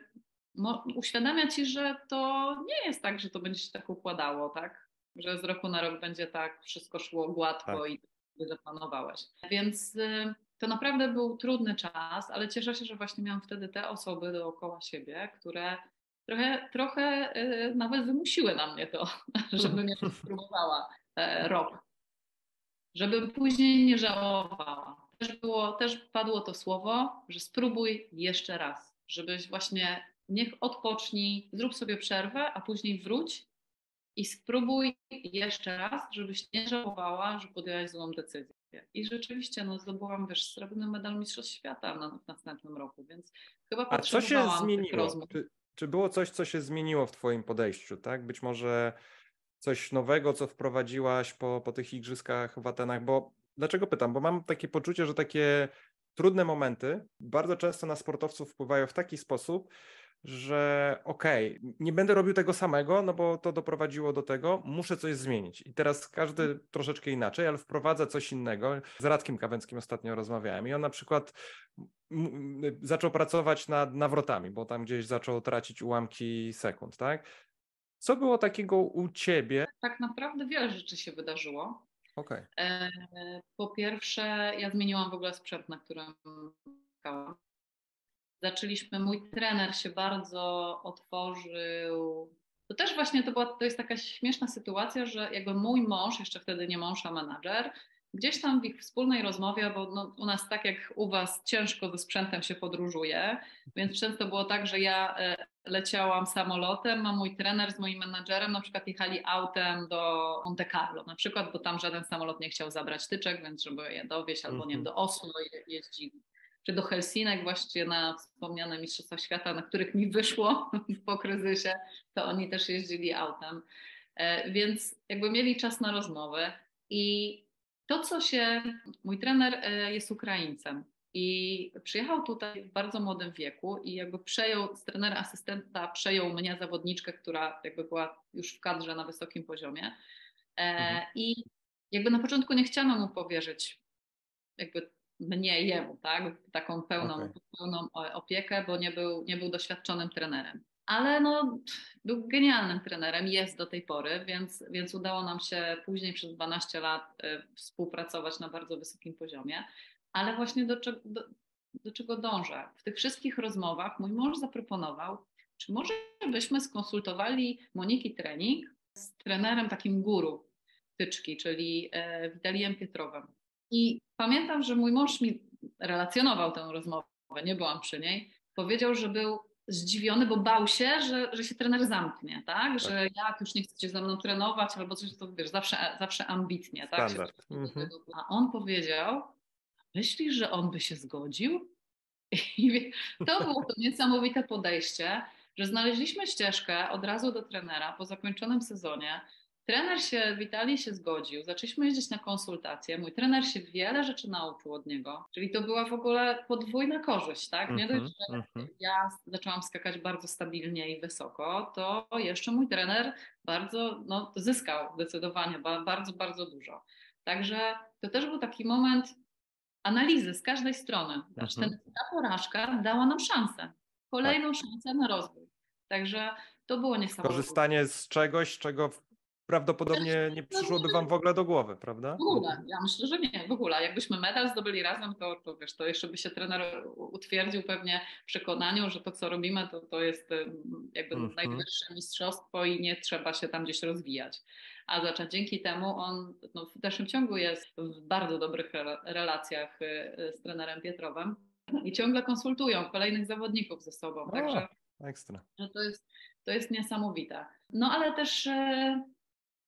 uświadamia ci, że to nie jest tak, że to będzie się tak układało, tak? Że z roku na rok będzie tak wszystko szło gładko tak. i zaplanowałeś. Więc y, to naprawdę był trudny czas, ale cieszę się, że właśnie miałam wtedy te osoby dookoła siebie, które trochę, trochę y, nawet wymusiły na mnie to, żebym jeszcze spróbowała e, rok. Żebym później nie żałowała było, też padło to słowo, że spróbuj jeszcze raz, żebyś właśnie niech odpocznij, zrób sobie przerwę, a później wróć i spróbuj jeszcze raz, żebyś nie żałowała, że podjęłaś złą decyzję. I rzeczywiście no, zdobyłam wiesz, srebrny medal Mistrzostw Świata na, w następnym roku, więc chyba A co się zmieniło? Czy, czy było coś, co się zmieniło w Twoim podejściu? Tak? Być może coś nowego, co wprowadziłaś po, po tych igrzyskach w Atenach, bo Dlaczego pytam? Bo mam takie poczucie, że takie trudne momenty bardzo często na sportowców wpływają w taki sposób, że okej, okay, nie będę robił tego samego, no bo to doprowadziło do tego, muszę coś zmienić. I teraz każdy troszeczkę inaczej, ale wprowadza coś innego. Z Radkiem Kawęckim ostatnio rozmawiałem i on na przykład zaczął pracować nad nawrotami, bo tam gdzieś zaczął tracić ułamki sekund, tak? Co było takiego u ciebie? Tak naprawdę wiele rzeczy się wydarzyło. Okay. E, po pierwsze, ja zmieniłam w ogóle sprzęt, na którym skakałam. Zaczęliśmy, mój trener się bardzo otworzył. To też właśnie to, była, to jest taka śmieszna sytuacja, że jakby mój mąż, jeszcze wtedy nie mąż, a menadżer, gdzieś tam w ich wspólnej rozmowie, bo no, u nas tak jak u Was ciężko ze sprzętem się podróżuje, więc często było tak, że ja e, leciałam samolotem, a mój trener z moim menadżerem na przykład jechali autem do Monte Carlo na przykład, bo tam żaden samolot nie chciał zabrać tyczek, więc żeby je dowieść albo nie wiem, do Oslo jeździli czy do Helsinek właściwie na wspomniane Mistrzostwa Świata, na których mi wyszło po kryzysie, to oni też jeździli autem. E, więc jakby mieli czas na rozmowę i to, co się. Mój trener e, jest Ukraińcem i przyjechał tutaj w bardzo młodym wieku i jakby przejął, z trenera asystenta przejął mnie, zawodniczkę, która jakby była już w kadrze na wysokim poziomie. E, mhm. I jakby na początku nie chciano mu powierzyć jakby mnie jemu, tak? Taką pełną, Okej. pełną opiekę, bo nie był, nie był doświadczonym trenerem. Ale no, był genialnym trenerem, jest do tej pory, więc, więc udało nam się później przez 12 lat y, współpracować na bardzo wysokim poziomie. Ale właśnie do, do, do czego dążę? W tych wszystkich rozmowach mój mąż zaproponował, czy może byśmy skonsultowali Moniki trening z trenerem takim guru tyczki, czyli e, Witalijem Pietrowem. I pamiętam, że mój mąż mi relacjonował tę rozmowę, nie byłam przy niej. Powiedział, że był zdziwiony, bo bał się, że, że się trener zamknie, tak? Że jak już nie chcecie ze mną trenować albo coś, to wiesz, zawsze, zawsze ambitnie, tak? Się Mhm. A on powiedział, myślisz, że on by się zgodził? I to było to niesamowite podejście, że znaleźliśmy ścieżkę od razu do trenera po zakończonym sezonie. Trener się, Witali się zgodził, zaczęliśmy jeździć na konsultacje. Mój trener się wiele rzeczy nauczył od niego, czyli to była w ogóle podwójna korzyść, tak? Nie Mhm, dość, że mhm. ja zaczęłam skakać bardzo stabilnie i wysoko, to jeszcze mój trener bardzo no, zyskał zdecydowanie, ba- bardzo, bardzo dużo. Także to też był taki moment analizy z każdej strony. Znaczy, Mhm. ten, ta porażka dała nam szansę, kolejną szansę na rozwój. Także to było niesamowite. Korzystanie z czegoś, czego prawdopodobnie nie przyszłoby wam w ogóle do głowy, prawda? W ogóle, ja myślę, że nie, w ogóle. Jakbyśmy medal zdobyli razem, to, to wiesz, to jeszcze by się trener utwierdził pewnie w przekonaniu, że to, co robimy, to, to jest jakby Mhm. najwyższe mistrzostwo i nie trzeba się tam gdzieś rozwijać. A zaczął dzięki temu on no, w dalszym ciągu jest w bardzo dobrych rela- relacjach y, y, z trenerem Pietrowem i ciągle konsultują kolejnych zawodników ze sobą. O. Także Ekstra. to jest, to jest niesamowite. No ale też e,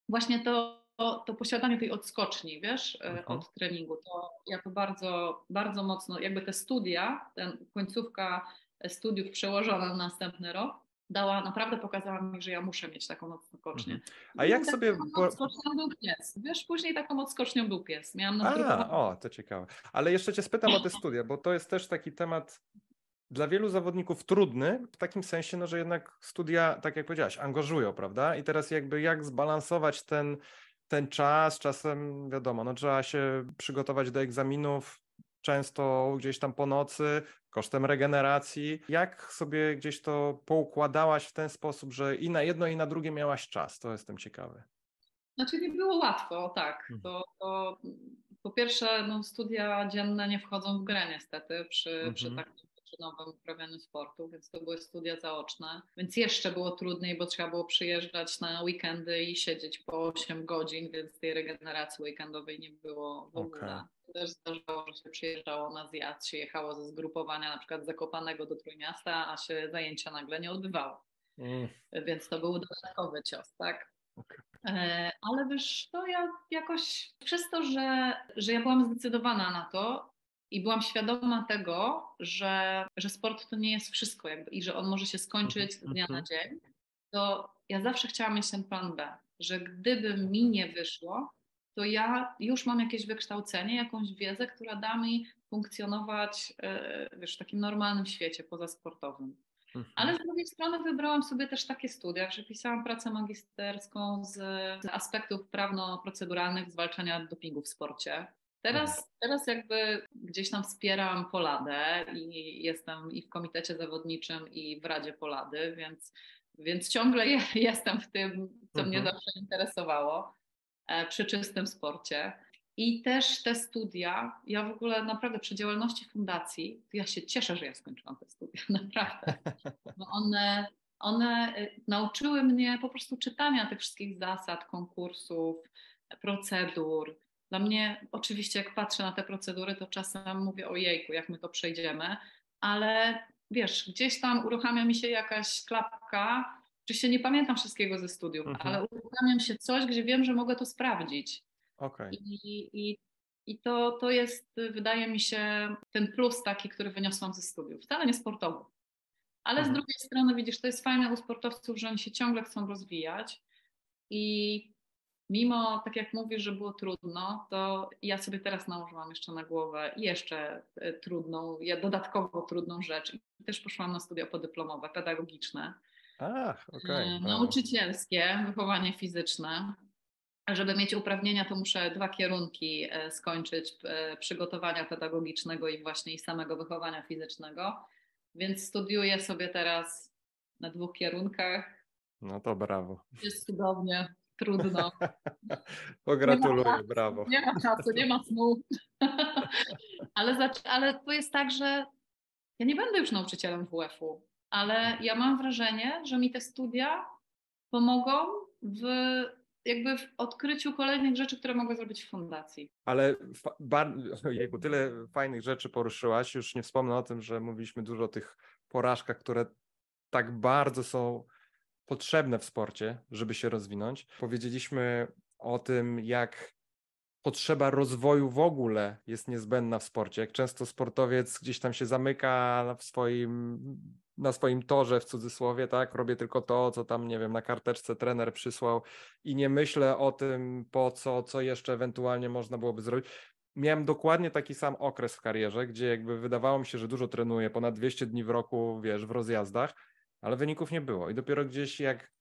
właśnie to, to, to posiadanie tej odskoczni, wiesz, e, Mhm. od treningu, to ja to bardzo, bardzo mocno, jakby te studia, ten końcówka studiów przełożona na następny rok, dała, naprawdę pokazała mi, że ja muszę mieć taką odskocznię. Mhm. A jak Taką sobie odskocznią był pies. Wiesz, później taką odskocznią był pies. Miałam A, nadrukowaną o, to ciekawe. Ale jeszcze cię spytam o te studia, bo to jest też taki temat dla wielu zawodników trudny, w takim sensie, no, że jednak studia, tak jak powiedziałaś, angażują, prawda? I teraz jakby jak zbalansować ten, ten czas, czasem wiadomo, no trzeba się przygotować do egzaminów, często gdzieś tam po nocy, kosztem regeneracji. Jak sobie gdzieś to poukładałaś w ten sposób, że i na jedno, i na drugie miałaś czas? To jestem ciekawy. Znaczy nie było łatwo, tak. Mhm. To, to po pierwsze no, studia dzienne nie wchodzą w grę niestety przy, przy Mhm. takim wyczynowym uprawianiu sportu, więc to były studia zaoczne. Więc jeszcze było trudniej, bo trzeba było przyjeżdżać na weekendy i siedzieć po 8 godzin, więc tej regeneracji weekendowej nie było w ogóle. To też zdarzało, że się przyjeżdżało na zjazd, się jechało ze zgrupowania na przykład z Zakopanego do Trójmiasta, a się zajęcia nagle nie odbywały. Mm, Więc to był dodatkowy cios, tak? Okej. E, Ale wiesz, to ja jakoś przez to, że, że ja byłam zdecydowana na to i byłam świadoma tego, że, że sport to nie jest wszystko jakby, i że on może się skończyć z dnia na mhm. dzień, to ja zawsze chciałam mieć ten plan B, że gdyby mi nie wyszło, to ja już mam jakieś wykształcenie, jakąś wiedzę, która da mi funkcjonować e, wiesz, w takim normalnym świecie pozasportowym. mhm. Ale z drugiej strony wybrałam sobie też takie studia, że pisałam pracę magisterską z, z aspektów prawno-proceduralnych zwalczania dopingu w sporcie. Teraz, teraz jakby gdzieś tam wspieram Poladę i jestem i w komitecie zawodniczym i w Radzie Polady, więc, więc ciągle je, jestem w tym, co mnie Mhm. zawsze interesowało e, przy czystym sporcie. I też te studia, ja w ogóle naprawdę przy działalności fundacji, ja się cieszę, że ja skończyłam te studia, naprawdę bo one, one y, nauczyły mnie po prostu czytania tych wszystkich zasad, konkursów, procedur. Dla mnie, oczywiście, jak patrzę na te procedury, to czasem mówię o jejku, jak my to przejdziemy, ale wiesz, gdzieś tam uruchamia mi się jakaś klapka, oczywiście nie pamiętam wszystkiego ze studiów, Mhm. ale uruchamia mi się coś, gdzie wiem, że mogę to sprawdzić. Okej. I, i, i to, to jest, wydaje mi się, ten plus taki, który wyniosłam ze studiów. Wcale nie sportowo. Ale Mhm. z drugiej strony, widzisz, to jest fajne u sportowców, że oni się ciągle chcą rozwijać. I mimo, tak jak mówisz, że było trudno, to ja sobie teraz nałożyłam jeszcze na głowę jeszcze e, trudną, dodatkowo trudną rzecz. I też poszłam na studia podyplomowe, pedagogiczne, Ach, okej. e, nauczycielskie, wychowanie fizyczne. żeby mieć uprawnienia, to muszę dwa kierunki e, skończyć przygotowania pedagogicznego i właśnie i samego wychowania fizycznego. Więc studiuję sobie teraz na dwóch kierunkach. No to brawo. Jest cudownie, trudno. Pogratuluję, nie brawo. Nie ma czasu, nie ma snu. ale, ale to jest tak, że ja nie będę już nauczycielem WF-u, ale ja mam wrażenie, że mi te studia pomogą w jakby w odkryciu kolejnych rzeczy, które mogę zrobić w fundacji. Ale tyle fajnych rzeczy poruszyłaś. Już nie wspomnę o tym, że mówiliśmy dużo o tych porażkach, które tak bardzo są potrzebne w sporcie, żeby się rozwinąć. Powiedzieliśmy o tym, jak potrzeba rozwoju w ogóle jest niezbędna w sporcie. Jak często sportowiec gdzieś tam się zamyka w swoim, na swoim torze w cudzysłowie, tak? Robię tylko to, co tam, nie wiem, na karteczce trener przysłał i nie myślę o tym, po co, co jeszcze ewentualnie można byłoby zrobić. Miałem dokładnie taki sam okres w karierze, gdzie jakby wydawało mi się, że dużo trenuję, ponad 200 dni w roku, wiesz, w rozjazdach, ale wyników nie było. I dopiero gdzieś jak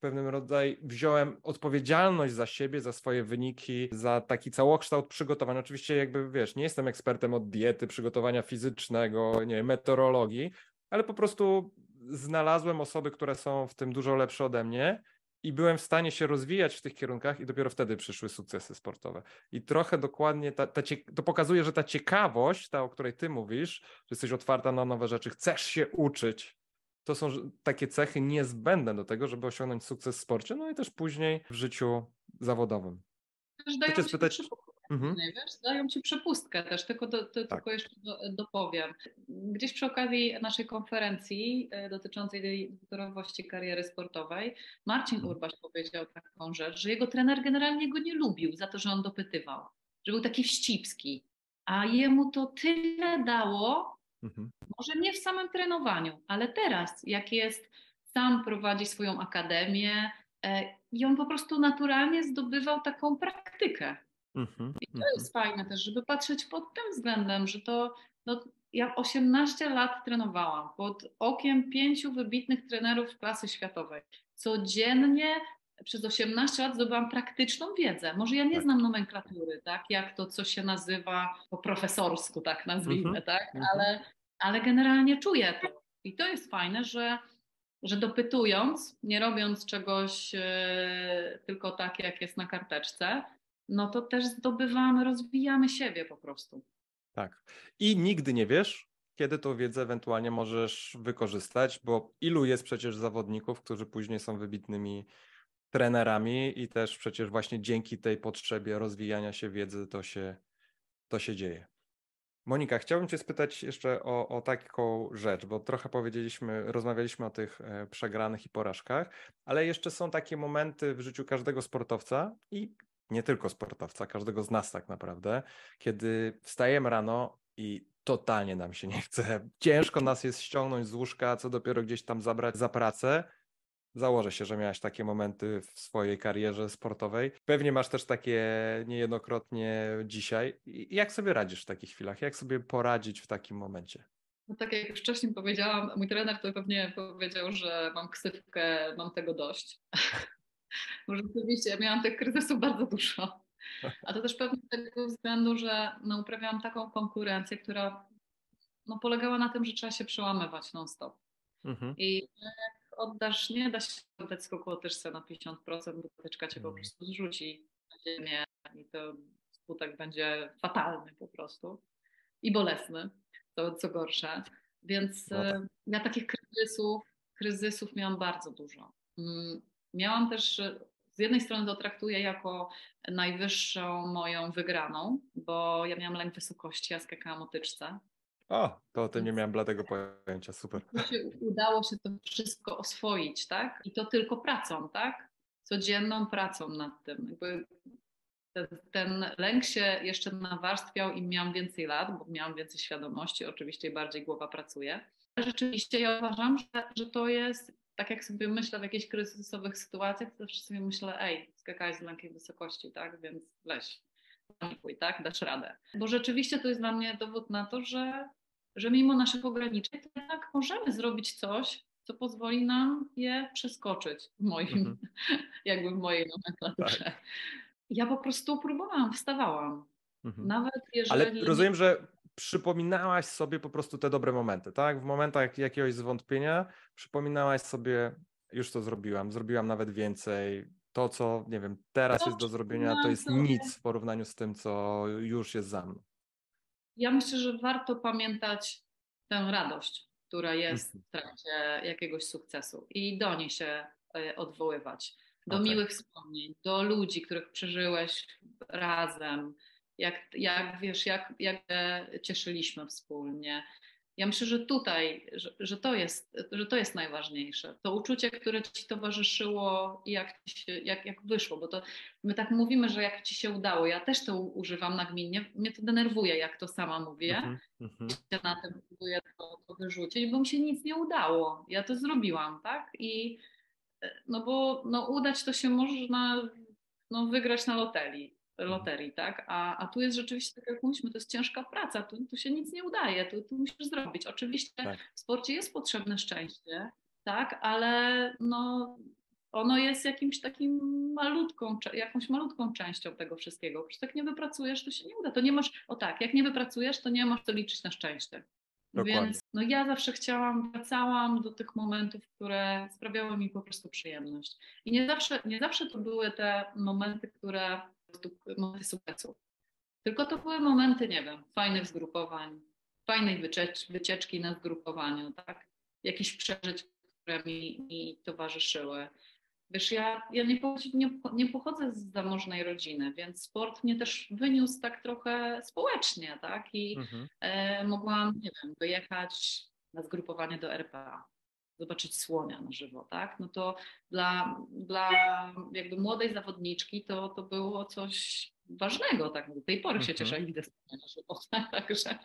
pewnym rodzaju wziąłem odpowiedzialność za siebie, za swoje wyniki, za taki całokształt przygotowań. Oczywiście jakby wiesz, nie jestem ekspertem od diety, przygotowania fizycznego, nie meteorologii, ale po prostu znalazłem osoby, które są w tym dużo lepsze ode mnie i byłem w stanie się rozwijać w tych kierunkach i dopiero wtedy przyszły sukcesy sportowe. I trochę dokładnie ta, ta to pokazuje, że ta ciekawość, ta o której ty mówisz, że jesteś otwarta na nowe rzeczy, chcesz się uczyć, to są takie cechy niezbędne do tego, żeby osiągnąć sukces w sporcie, no i też później w życiu zawodowym. Też dają Chcę spytać... Mhm. Wiesz, dają ci przepustkę też, tylko, do, tak. tylko jeszcze do, dopowiem. Gdzieś przy okazji naszej konferencji e, dotyczącej zdrowości kariery sportowej, Marcin mhm. Urbaś powiedział taką rzecz, że jego trener generalnie go nie lubił za to, że on dopytywał, że był taki wścibski, a jemu to tyle dało, Mhm. Może nie w samym trenowaniu, ale teraz, jak jest, sam prowadzi swoją akademię e, i on po prostu naturalnie zdobywał taką praktykę. Mhm. I to mhm. jest fajne też, żeby patrzeć pod tym względem, że to no, ja 18 lat trenowałam pod okiem pięciu wybitnych trenerów klasy światowej. Codziennie przez 18 lat zdobyłam praktyczną wiedzę. Może ja nie tak. znam nomenklatury, tak, jak to, co się nazywa po profesorsku, tak nazwijmy, -hmm. tak, -hmm. ale, ale generalnie czuję to. I to jest fajne, że, że dopytując, nie robiąc czegoś e, tylko tak, jak jest na karteczce, no to też zdobywamy, rozwijamy siebie po prostu. Tak. I nigdy nie wiesz, kiedy tą wiedzę ewentualnie możesz wykorzystać, bo ilu jest przecież zawodników, którzy później są wybitnymi trenerami i też przecież właśnie dzięki tej potrzebie rozwijania się wiedzy to się, to się dzieje. Monika, chciałbym Cię spytać jeszcze o, o taką rzecz, bo trochę powiedzieliśmy, rozmawialiśmy o tych e, przegranych i porażkach, ale jeszcze są takie momenty w życiu każdego sportowca i nie tylko sportowca, każdego z nas tak naprawdę, kiedy wstajemy rano i totalnie nam się nie chce. Ciężko nas jest ściągnąć z łóżka, co dopiero gdzieś tam zabrać za pracę. Założę się, że miałaś takie momenty w swojej karierze sportowej. Pewnie masz też takie niejednokrotnie dzisiaj. Jak sobie radzisz w takich chwilach? Jak sobie poradzić w takim momencie? No tak jak już wcześniej powiedziałam, mój trener to pewnie powiedział, że mam ksywkę, mam tego dość. Bo rzeczywiście miałam tych kryzysów bardzo dużo. A to też pewnie z tego względu, że no, uprawiałam taką konkurencję, która no, polegała na tym, że trzeba się przełamywać non-stop. Mhm. I oddasz, nie da się oddać skoku łotyczce na 50%, bo łotyczka cię po mm. prostu zrzuci na ziemię i to skutek będzie fatalny po prostu i bolesny, to co gorsze. Więc no tak. ja takich kryzysów, kryzysów miałam bardzo dużo. Mm, miałam też, z jednej strony to traktuję jako najwyższą moją wygraną, bo ja miałam lęk wysokości, ja skakałam o tyczce o, to o tym nie miałem bladego pojęcia, super. Się udało się to wszystko oswoić, tak? I to tylko pracą, tak? Codzienną pracą nad tym. Jakby ten, ten lęk się jeszcze nawarstwiał i miałam więcej lat, bo miałam więcej świadomości, oczywiście bardziej głowa pracuje. Rzeczywiście ja uważam, że, że to jest, tak jak sobie myślę w jakichś kryzysowych sytuacjach, to zawsze sobie myślę, ej, skakałeś z lękiem wysokości, tak? Więc weź, panikuj, tak? Dasz radę. Bo rzeczywiście to jest dla mnie dowód na to, że że mimo naszych ograniczeń, to jednak możemy zrobić coś, co pozwoli nam je przeskoczyć w moim, Mhm. jakby w mojej nomenklaturze. Tak. Ja po prostu próbowałam, wstawałam. Mhm. Nawet Ale jeżeli... rozumiem, że przypominałaś sobie po prostu te dobre momenty, tak? W momentach jakiegoś zwątpienia przypominałaś sobie, już to zrobiłam, zrobiłam nawet więcej. To, co, nie wiem, teraz To jest do zrobienia, to jest nic w porównaniu z tym, co już jest za mną. Ja myślę, że warto pamiętać tę radość, która jest Mhm. w trakcie jakiegoś sukcesu i do niej się e, odwoływać. Do Okej. miłych wspomnień, do ludzi, których przeżyłeś razem, jak, jak wiesz, jak, jak cieszyliśmy wspólnie. Ja myślę, że tutaj, że, że, to jest, że to jest najważniejsze. To uczucie, które ci towarzyszyło i jak, się, jak, jak wyszło, bo to my tak mówimy, że jak ci się udało. Ja też to używam nagminnie. Mnie to denerwuje, jak to sama mówię Mhm, mhm. się na tym próbuję to, to wyrzucić, bo mi się nic nie udało. Ja to zrobiłam, tak? I e, no bo no, udać to się można no, wygrać na loterii, loterii tak? A, a tu jest rzeczywiście, tak jak mówiliśmy, to jest ciężka praca, tu, tu się nic nie udaje, tu, tu musisz zrobić. Oczywiście Tak. w sporcie jest potrzebne szczęście, tak? Ale no, ono jest jakimś takim malutką, jakąś malutką częścią tego wszystkiego. Przecież tak nie wypracujesz, to się nie uda. To nie masz, o tak, jak nie wypracujesz, to nie masz co liczyć na szczęście. Dokładnie. Więc no ja zawsze chciałam, wracałam do tych momentów, które sprawiały mi po prostu przyjemność. I nie zawsze, nie zawsze to były te momenty, które prostu momenty sukcesu. Tylko to były momenty, nie wiem, fajnych zgrupowań, fajnej wyciecz, wycieczki na zgrupowaniu, tak? Jakichś przeżyć, które mi, mi towarzyszyły. Wiesz, ja, ja nie, nie, nie pochodzę z zamożnej rodziny, więc sport mnie też wyniósł tak trochę społecznie, tak? I Mhm. e, mogłam, nie wiem, wyjechać na zgrupowanie do RPA, zobaczyć słonia na żywo, tak? No to dla, dla jakby młodej zawodniczki to, to było coś ważnego, tak? Do tej pory się Mhm. cieszę, jak widzę słonia na żywo, tak? Także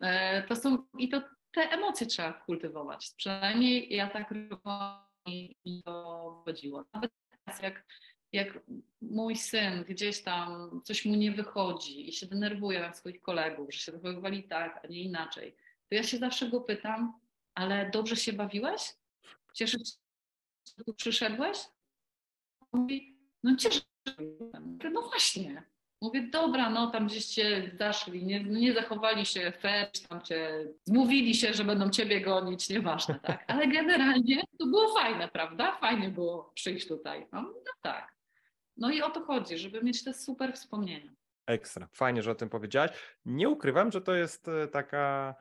e, to są, i to te emocje trzeba kultywować. Przynajmniej ja tak robiłam i mi to chodziło. Nawet teraz jak, jak mój syn gdzieś tam coś mu nie wychodzi i się denerwuje na swoich kolegów, że się zachowywali tak, a nie inaczej, to ja się zawsze go pytam, ale dobrze się bawiłeś? Cieszysz się, że tu przyszedłeś? Mówi, no cieszę się. No właśnie. Mówię, dobra, no tam gdzieś cię zaszli, nie, nie zachowali się fair, tam cię zmówili się, że będą ciebie gonić, nieważne, tak. Ale generalnie to było fajne, prawda? Fajnie było przyjść tutaj. No, no tak. No i o to chodzi, żeby mieć te super wspomnienia. Ekstra. Fajnie, że o tym powiedziałaś. Nie ukrywam, że to jest e, taka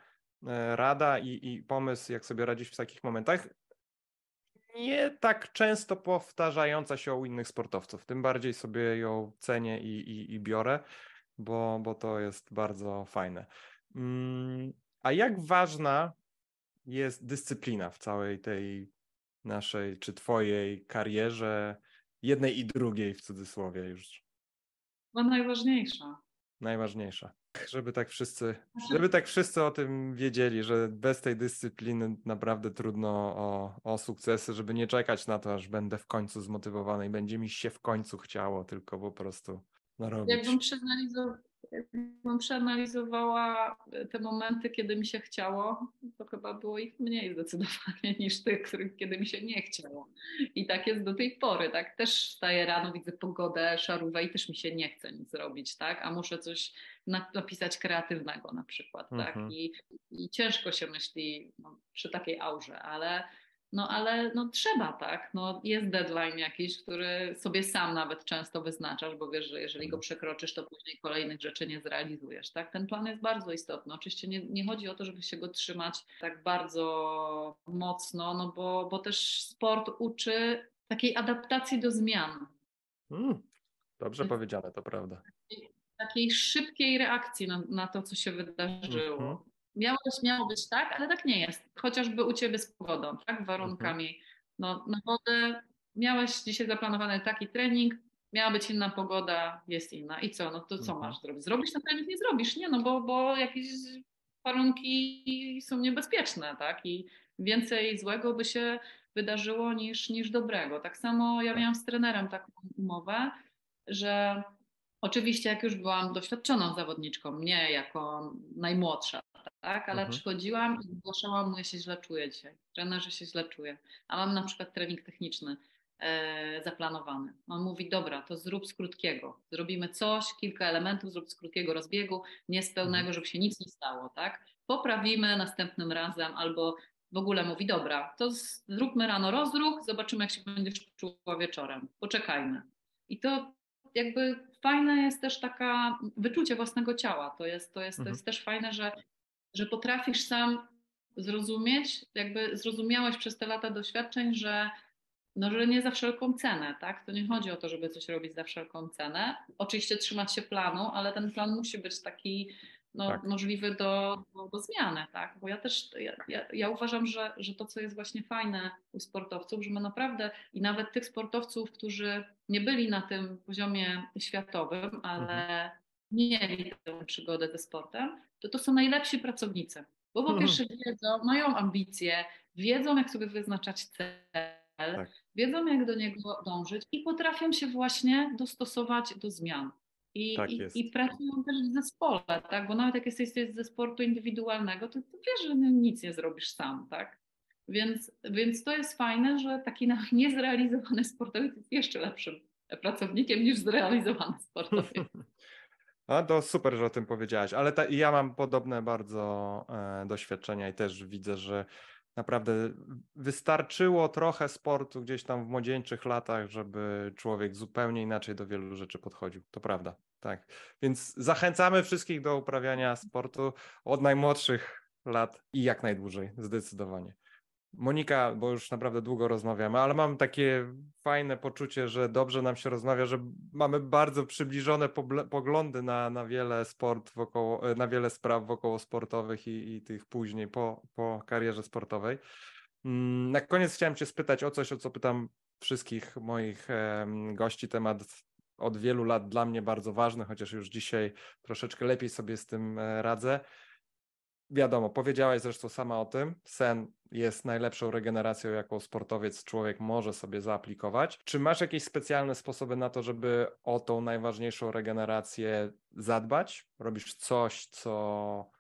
rada i, i pomysł, jak sobie radzić w takich momentach. Nie tak często powtarzająca się u innych sportowców. Tym bardziej sobie ją cenię i, i, i biorę, bo, bo to jest bardzo fajne. Mm, A jak ważna jest dyscyplina w całej tej naszej czy twojej karierze, jednej i drugiej w cudzysłowie już? Chyba najważniejsza. najważniejsza. Żeby tak wszyscy, żeby tak wszyscy o tym wiedzieli, że bez tej dyscypliny naprawdę trudno o, o sukcesy, żeby nie czekać na to, aż będę w końcu zmotywowany i będzie mi się w końcu chciało, tylko po prostu narobić. Jakbym, przeanalizow- jakbym przeanalizowała te momenty, kiedy mi się chciało, to chyba było ich mniej zdecydowanie niż tych, których kiedy mi się nie chciało. I tak jest do tej pory, tak? Też wstaję rano, widzę pogodę, szarówę i też mi się nie chce nic robić, tak? A muszę coś na- napisać kreatywnego na przykład, tak? Mhm. I, I ciężko się myśli no, przy takiej aurze, ale no ale no trzeba, tak? No, jest deadline jakiś, który sobie sam nawet często wyznaczasz, bo wiesz, że jeżeli go przekroczysz, to później kolejnych rzeczy nie zrealizujesz, tak? Ten plan jest bardzo istotny. Oczywiście nie, nie chodzi o to, żeby się go trzymać tak bardzo mocno, no bo, bo też sport uczy takiej adaptacji do zmian, Mm, dobrze powiedziane, to prawda. takiej szybkiej reakcji na, na to, co się wydarzyło. Mhm. Miało miało być tak, ale tak nie jest. Chociażby u Ciebie z pogodą, tak? Warunkami. No, na wodę miałeś dzisiaj zaplanowany taki trening, miała być inna pogoda, jest inna. I co? No to co Mhm. masz zrobić? Zrobisz ten trening? Nie zrobisz, nie, no bo, bo jakieś warunki są niebezpieczne, tak? I więcej złego by się wydarzyło niż, niż dobrego. Tak samo ja miałam z trenerem taką umowę, że Oczywiście, jak już byłam doświadczoną zawodniczką, mnie jako najmłodsza, tak? Ale Mhm. przychodziłam i zgłaszałam mu, ja się źle czuję dzisiaj. Trener, że się źle czuję. A mam na przykład trening techniczny e, zaplanowany. On mówi, dobra, to zrób z krótkiego. Zrobimy coś, kilka elementów, zrób z krótkiego rozbiegu, nie z pełnego, Mhm. żeby się nic nie stało, tak? Poprawimy następnym razem albo w ogóle mówi, dobra, to zróbmy rano rozruch, zobaczymy jak się będziesz czuła wieczorem. Poczekajmy. I to jakby fajne jest też taka wyczucie własnego ciała. To jest, to jest, to Mhm. jest też fajne, że, że potrafisz sam zrozumieć, jakby zrozumiałeś przez te lata doświadczeń, że no, że nie za wszelką cenę, tak? To nie chodzi o to, żeby coś robić za wszelką cenę. Oczywiście trzymać się planu, ale ten plan musi być taki no, Tak. możliwy do, do, do zmiany, tak? Bo ja też, ja, ja, ja uważam, że, że to, co jest właśnie fajne u sportowców, że my naprawdę i nawet tych sportowców, którzy nie byli na tym poziomie światowym, ale mieli tę przygodę ze sportem, to to są najlepsi pracownicy. Bo po Mhm. pierwsze wiedzą, mają ambicje, wiedzą, jak sobie wyznaczać cel, Tak. wiedzą, jak do niego dążyć i potrafią się właśnie dostosować do zmian. I, Tak i, i pracują też w zespole, tak? Bo nawet jak jesteś ze sportu indywidualnego, to, to wiesz, że no nic nie zrobisz sam, tak? Więc, więc to jest fajne, że taki niezrealizowany sportowiec jest jeszcze lepszym pracownikiem niż zrealizowany sportowiec. A to super, że o tym powiedziałaś, ale ta, ja mam podobne bardzo e, doświadczenia i też widzę, że naprawdę wystarczyło trochę sportu gdzieś tam w młodzieńczych latach, żeby człowiek zupełnie inaczej do wielu rzeczy podchodził. To prawda, tak. Więc zachęcamy wszystkich do uprawiania sportu od najmłodszych lat i jak najdłużej, zdecydowanie. Monika, bo już naprawdę długo rozmawiamy, ale mam takie fajne poczucie, że dobrze nam się rozmawia, że mamy bardzo przybliżone poglądy na, na wiele sport wokoło, na wiele spraw wokoło sportowych i, i tych później po, po karierze sportowej. Mm, Na koniec chciałem Cię spytać o coś, o co pytam wszystkich moich gości. Temat od wielu lat dla mnie bardzo ważny, chociaż już dzisiaj troszeczkę lepiej sobie z tym e, radzę. Wiadomo, powiedziałaś zresztą sama o tym, sen jest najlepszą regeneracją, jaką sportowiec, człowiek może sobie zaaplikować. Czy masz jakieś specjalne sposoby na to, żeby o tą najważniejszą regenerację zadbać? Robisz coś, co,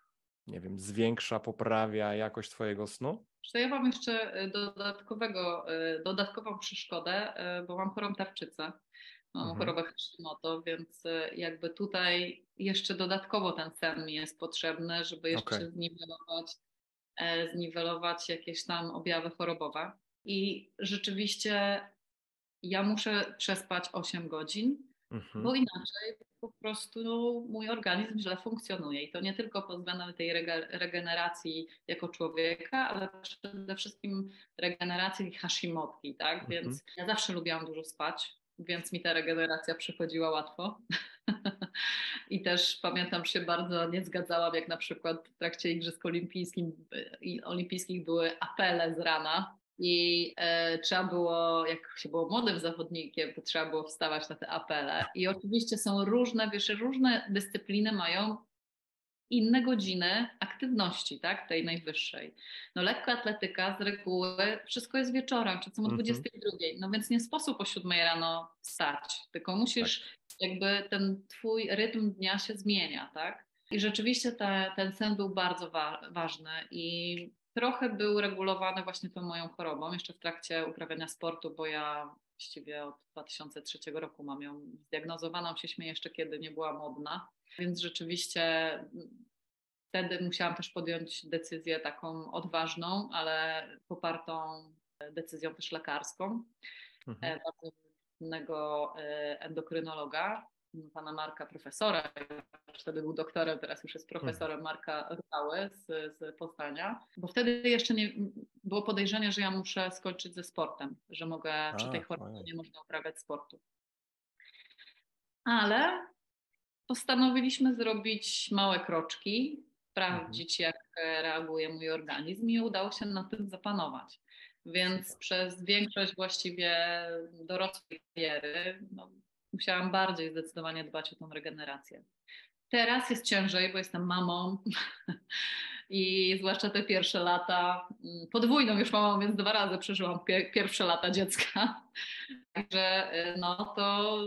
nie wiem, zwiększa, poprawia jakość Twojego snu? Że ja mam jeszcze e, dodatkowego, e, dodatkową przeszkodę, e, bo mam chorą tarczycę. Mam Mhm. chorobę Hashimoto, więc e, jakby tutaj jeszcze dodatkowo ten sen mi jest potrzebny, żeby jeszcze Okej. zniwelować, e, zniwelować jakieś tam objawy chorobowe. I rzeczywiście ja muszę przespać 8 godzin, Mhm. bo inaczej po prostu mój organizm źle funkcjonuje. I to nie tylko pod względem tej rege- regeneracji jako człowieka, ale przede wszystkim regeneracji Hashimotki, tak? Mhm. Więc ja zawsze lubiłam dużo spać, więc mi ta regeneracja przychodziła łatwo. I też pamiętam, się bardzo nie zgadzałam, jak na przykład w trakcie Igrzysk i- Olimpijskich były apele z rana i e, trzeba było, jak się było młodym zawodnikiem, to trzeba było wstawać na te apele. I oczywiście są różne, wiesz, różne dyscypliny mają inne godziny aktywności, tak, tej najwyższej. No lekkoatletyka z reguły wszystko jest wieczorem, czasem o Mhm. 22. No więc nie sposób o 7 rano wstać, tylko musisz jakby ten twój rytm dnia się zmienia, tak? I rzeczywiście te, ten sen był bardzo wa- ważny i trochę był regulowany właśnie tą moją chorobą, jeszcze w trakcie uprawiania sportu, bo ja właściwie od 2003 roku mam ją zdiagnozowaną, się śmieję jeszcze kiedy nie była modna, więc rzeczywiście mm, wtedy musiałam też podjąć decyzję taką odważną, ale popartą decyzją też lekarską Mhm. e, bardzo innego endokrynologa, pana Marka profesora, wtedy był doktorem, teraz już jest profesorem Marka Rudały z, z Poznania, bo wtedy jeszcze nie było podejrzenia, że ja muszę skończyć ze sportem, że mogę przy tej chorobie nie można uprawiać sportu. Ale postanowiliśmy zrobić małe kroczki, sprawdzić jak e, reaguje mój organizm i udało się na tym zapanować. Więc przez większość właściwie dorosłej kariery no, musiałam bardziej zdecydowanie dbać o tą regenerację. Teraz jest ciężej, bo jestem mamą i zwłaszcza te pierwsze lata, mm, podwójną już mamą, więc dwa razy przeżyłam pie- pierwsze lata dziecka. Także y, no to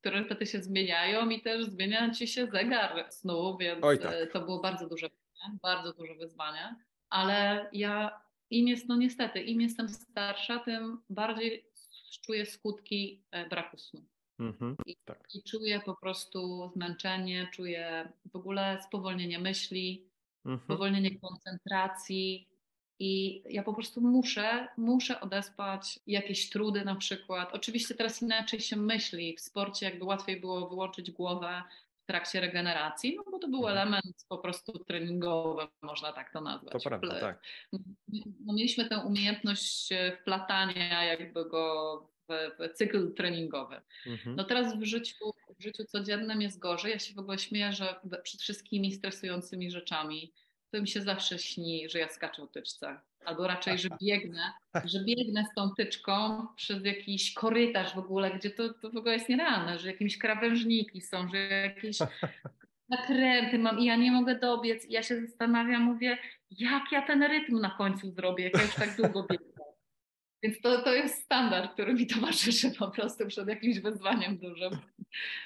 priorytety się zmieniają i też zmienia ci się zegar snu, więc tak. y, to było bardzo duże bardzo duże wyzwanie, ale ja im jest, no niestety, im jestem starsza, tym bardziej czuję skutki e, braku snu. Mhm, I, tak. I czuję po prostu zmęczenie, czuję w ogóle spowolnienie myśli, Mhm. spowolnienie koncentracji. I ja po prostu muszę, muszę odespać jakieś trudy na przykład. Oczywiście teraz inaczej się myśli. W sporcie jakby łatwiej było wyłączyć głowę w trakcie regeneracji, no bo to był Mhm. element po prostu treningowy, można tak to nazwać. To prawda, tak. no, mieliśmy tę umiejętność wplatania jakby go w, cykl treningowy. Mhm. No teraz w życiu, w życiu codziennym jest gorzej. Ja się w ogóle śmieję, że przed wszystkimi stresującymi rzeczami to mi się zawsze śni, że ja skaczę tyczce. Albo raczej, że biegnę, że biegnę z tą tyczką przez jakiś korytarz w ogóle, gdzie to, to w ogóle jest nierealne, że jakieś krawężniki są, że jakieś nakręty mam i ja nie mogę dobiec. I ja się zastanawiam, mówię, jak ja ten rytm na końcu zrobię, jak ja już tak długo biegnę. Więc to, to jest standard, który mi towarzyszy po prostu przed jakimś wyzwaniem dużym.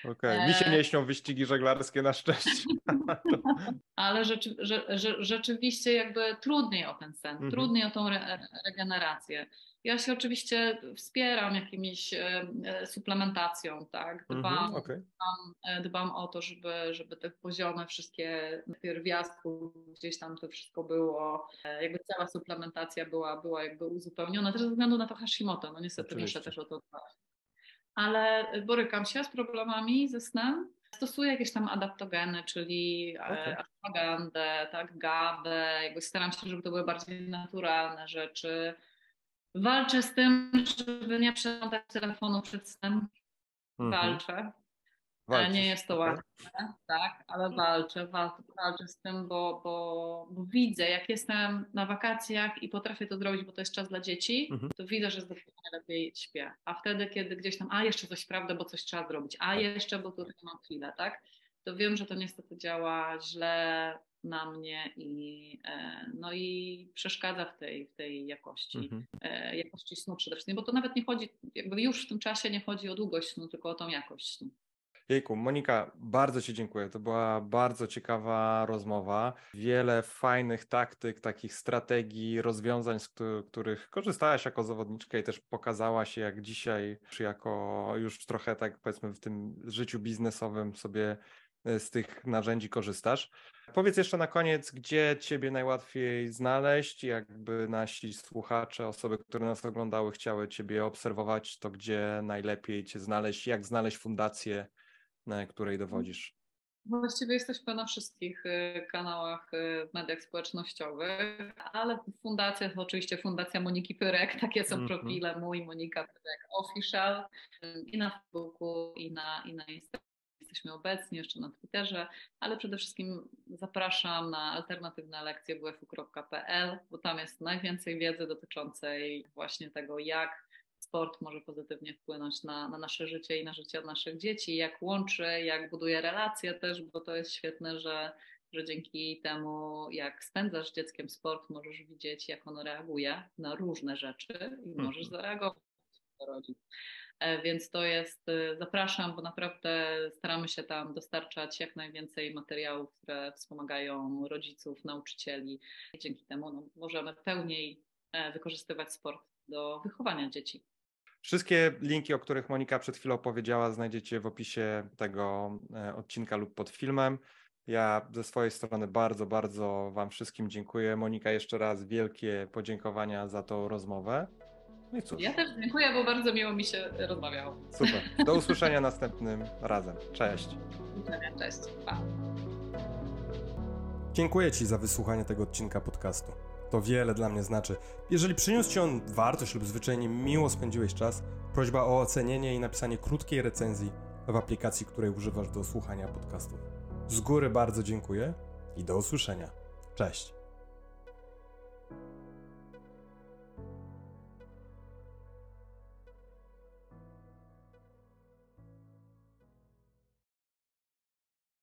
Okej, Mi się e- nie śnią wyścigi żeglarskie na szczęście. Ale rzeczy, że, że, rzeczywiście jakby trudniej o ten sen, Mhm. trudniej o tą re, regenerację. Ja się oczywiście wspieram jakimiś e, e, suplementacją, tak? Dbam, Mhm, okej. dbam, e, dbam o to, żeby, żeby te poziomy wszystkie pierwiastków gdzieś tam to wszystko było, jakby cała suplementacja była, była jakby uzupełniona, też ze względu na to Hashimoto, no niestety Oczywiście. muszę też o to dbać. Ale borykam się z problemami ze snem. Stosuję jakieś tam adaptogeny, czyli okay. ashwagandę, tak, GABę, jakby staram się, żeby to były bardziej naturalne rzeczy. Walczę z tym, żeby nie przeglądać telefonu przed snem. Mhm. Walczę. Walczysz, Nie jest to łatwe, tak, ale walczę, walczę, walczę z tym, bo, bo, bo widzę, jak jestem na wakacjach i potrafię to zrobić, bo to jest czas dla dzieci, Mhm. to widzę, że zdecydowanie lepiej śpię. A wtedy, kiedy gdzieś tam, a jeszcze coś prawda, bo coś trzeba zrobić, a Tak. jeszcze, bo tutaj mam chwilę, tak, to wiem, że to niestety działa źle na mnie i, e, no i przeszkadza w tej, w tej jakości Mhm. e, jakości snu przede wszystkim, bo to nawet nie chodzi, jakby już w tym czasie nie chodzi o długość snu, tylko o tą jakość snu. Jejku, Monika, bardzo Ci dziękuję. To była bardzo ciekawa rozmowa. Wiele fajnych taktyk, takich strategii, rozwiązań, z któ- których korzystałaś jako zawodniczka i też pokazałaś, jak dzisiaj, czy jako już trochę tak powiedzmy w tym życiu biznesowym sobie z tych narzędzi korzystasz. Powiedz jeszcze na koniec, gdzie Ciebie najłatwiej znaleźć, jakby nasi słuchacze, osoby, które nas oglądały, chciały Ciebie obserwować, to gdzie najlepiej Cię znaleźć, jak znaleźć fundację, na której dowodzisz. Właściwie jesteśmy na wszystkich y, kanałach y, w mediach społecznościowych, ale fundacja to oczywiście Fundacja Moniki Pyrek, takie są Mhm. profile mój, Monika Pyrek Official y, i na Facebooku i na, i na Instagramie. Jesteśmy obecni jeszcze na Twitterze, ale przede wszystkim zapraszam na alternatywne lekcje wfu.pl, bo tam jest najwięcej wiedzy dotyczącej właśnie tego, jak sport może pozytywnie wpłynąć na, na nasze życie i na życie naszych dzieci, jak łączy, jak buduje relacje też, bo to jest świetne, że, że dzięki temu, jak spędzasz dzieckiem sport, możesz widzieć, jak ono reaguje na różne rzeczy i możesz zareagować na rodzic. E, Więc to jest, e, zapraszam, bo naprawdę staramy się tam dostarczać jak najwięcej materiałów, które wspomagają rodziców, nauczycieli. Dzięki temu no, możemy pełniej e, wykorzystywać sport do wychowania dzieci. Wszystkie linki, o których Monika przed chwilą powiedziała, znajdziecie w opisie tego odcinka lub pod filmem. Ja ze swojej strony bardzo, bardzo Wam wszystkim dziękuję. Monika, jeszcze raz wielkie podziękowania za tą rozmowę. No i cóż, Ja też dziękuję, bo bardzo miło mi się rozmawiało. super. Do usłyszenia następnym razem. Cześć. Cześć. Pa. Dziękuję Ci za wysłuchanie tego odcinka podcastu. To wiele dla mnie znaczy. Jeżeli przyniósł Ci on wartość lub zwyczajnie miło spędziłeś czas, prośba o ocenienie i napisanie krótkiej recenzji w aplikacji, której używasz do słuchania podcastów. Z góry bardzo dziękuję i do usłyszenia. Cześć.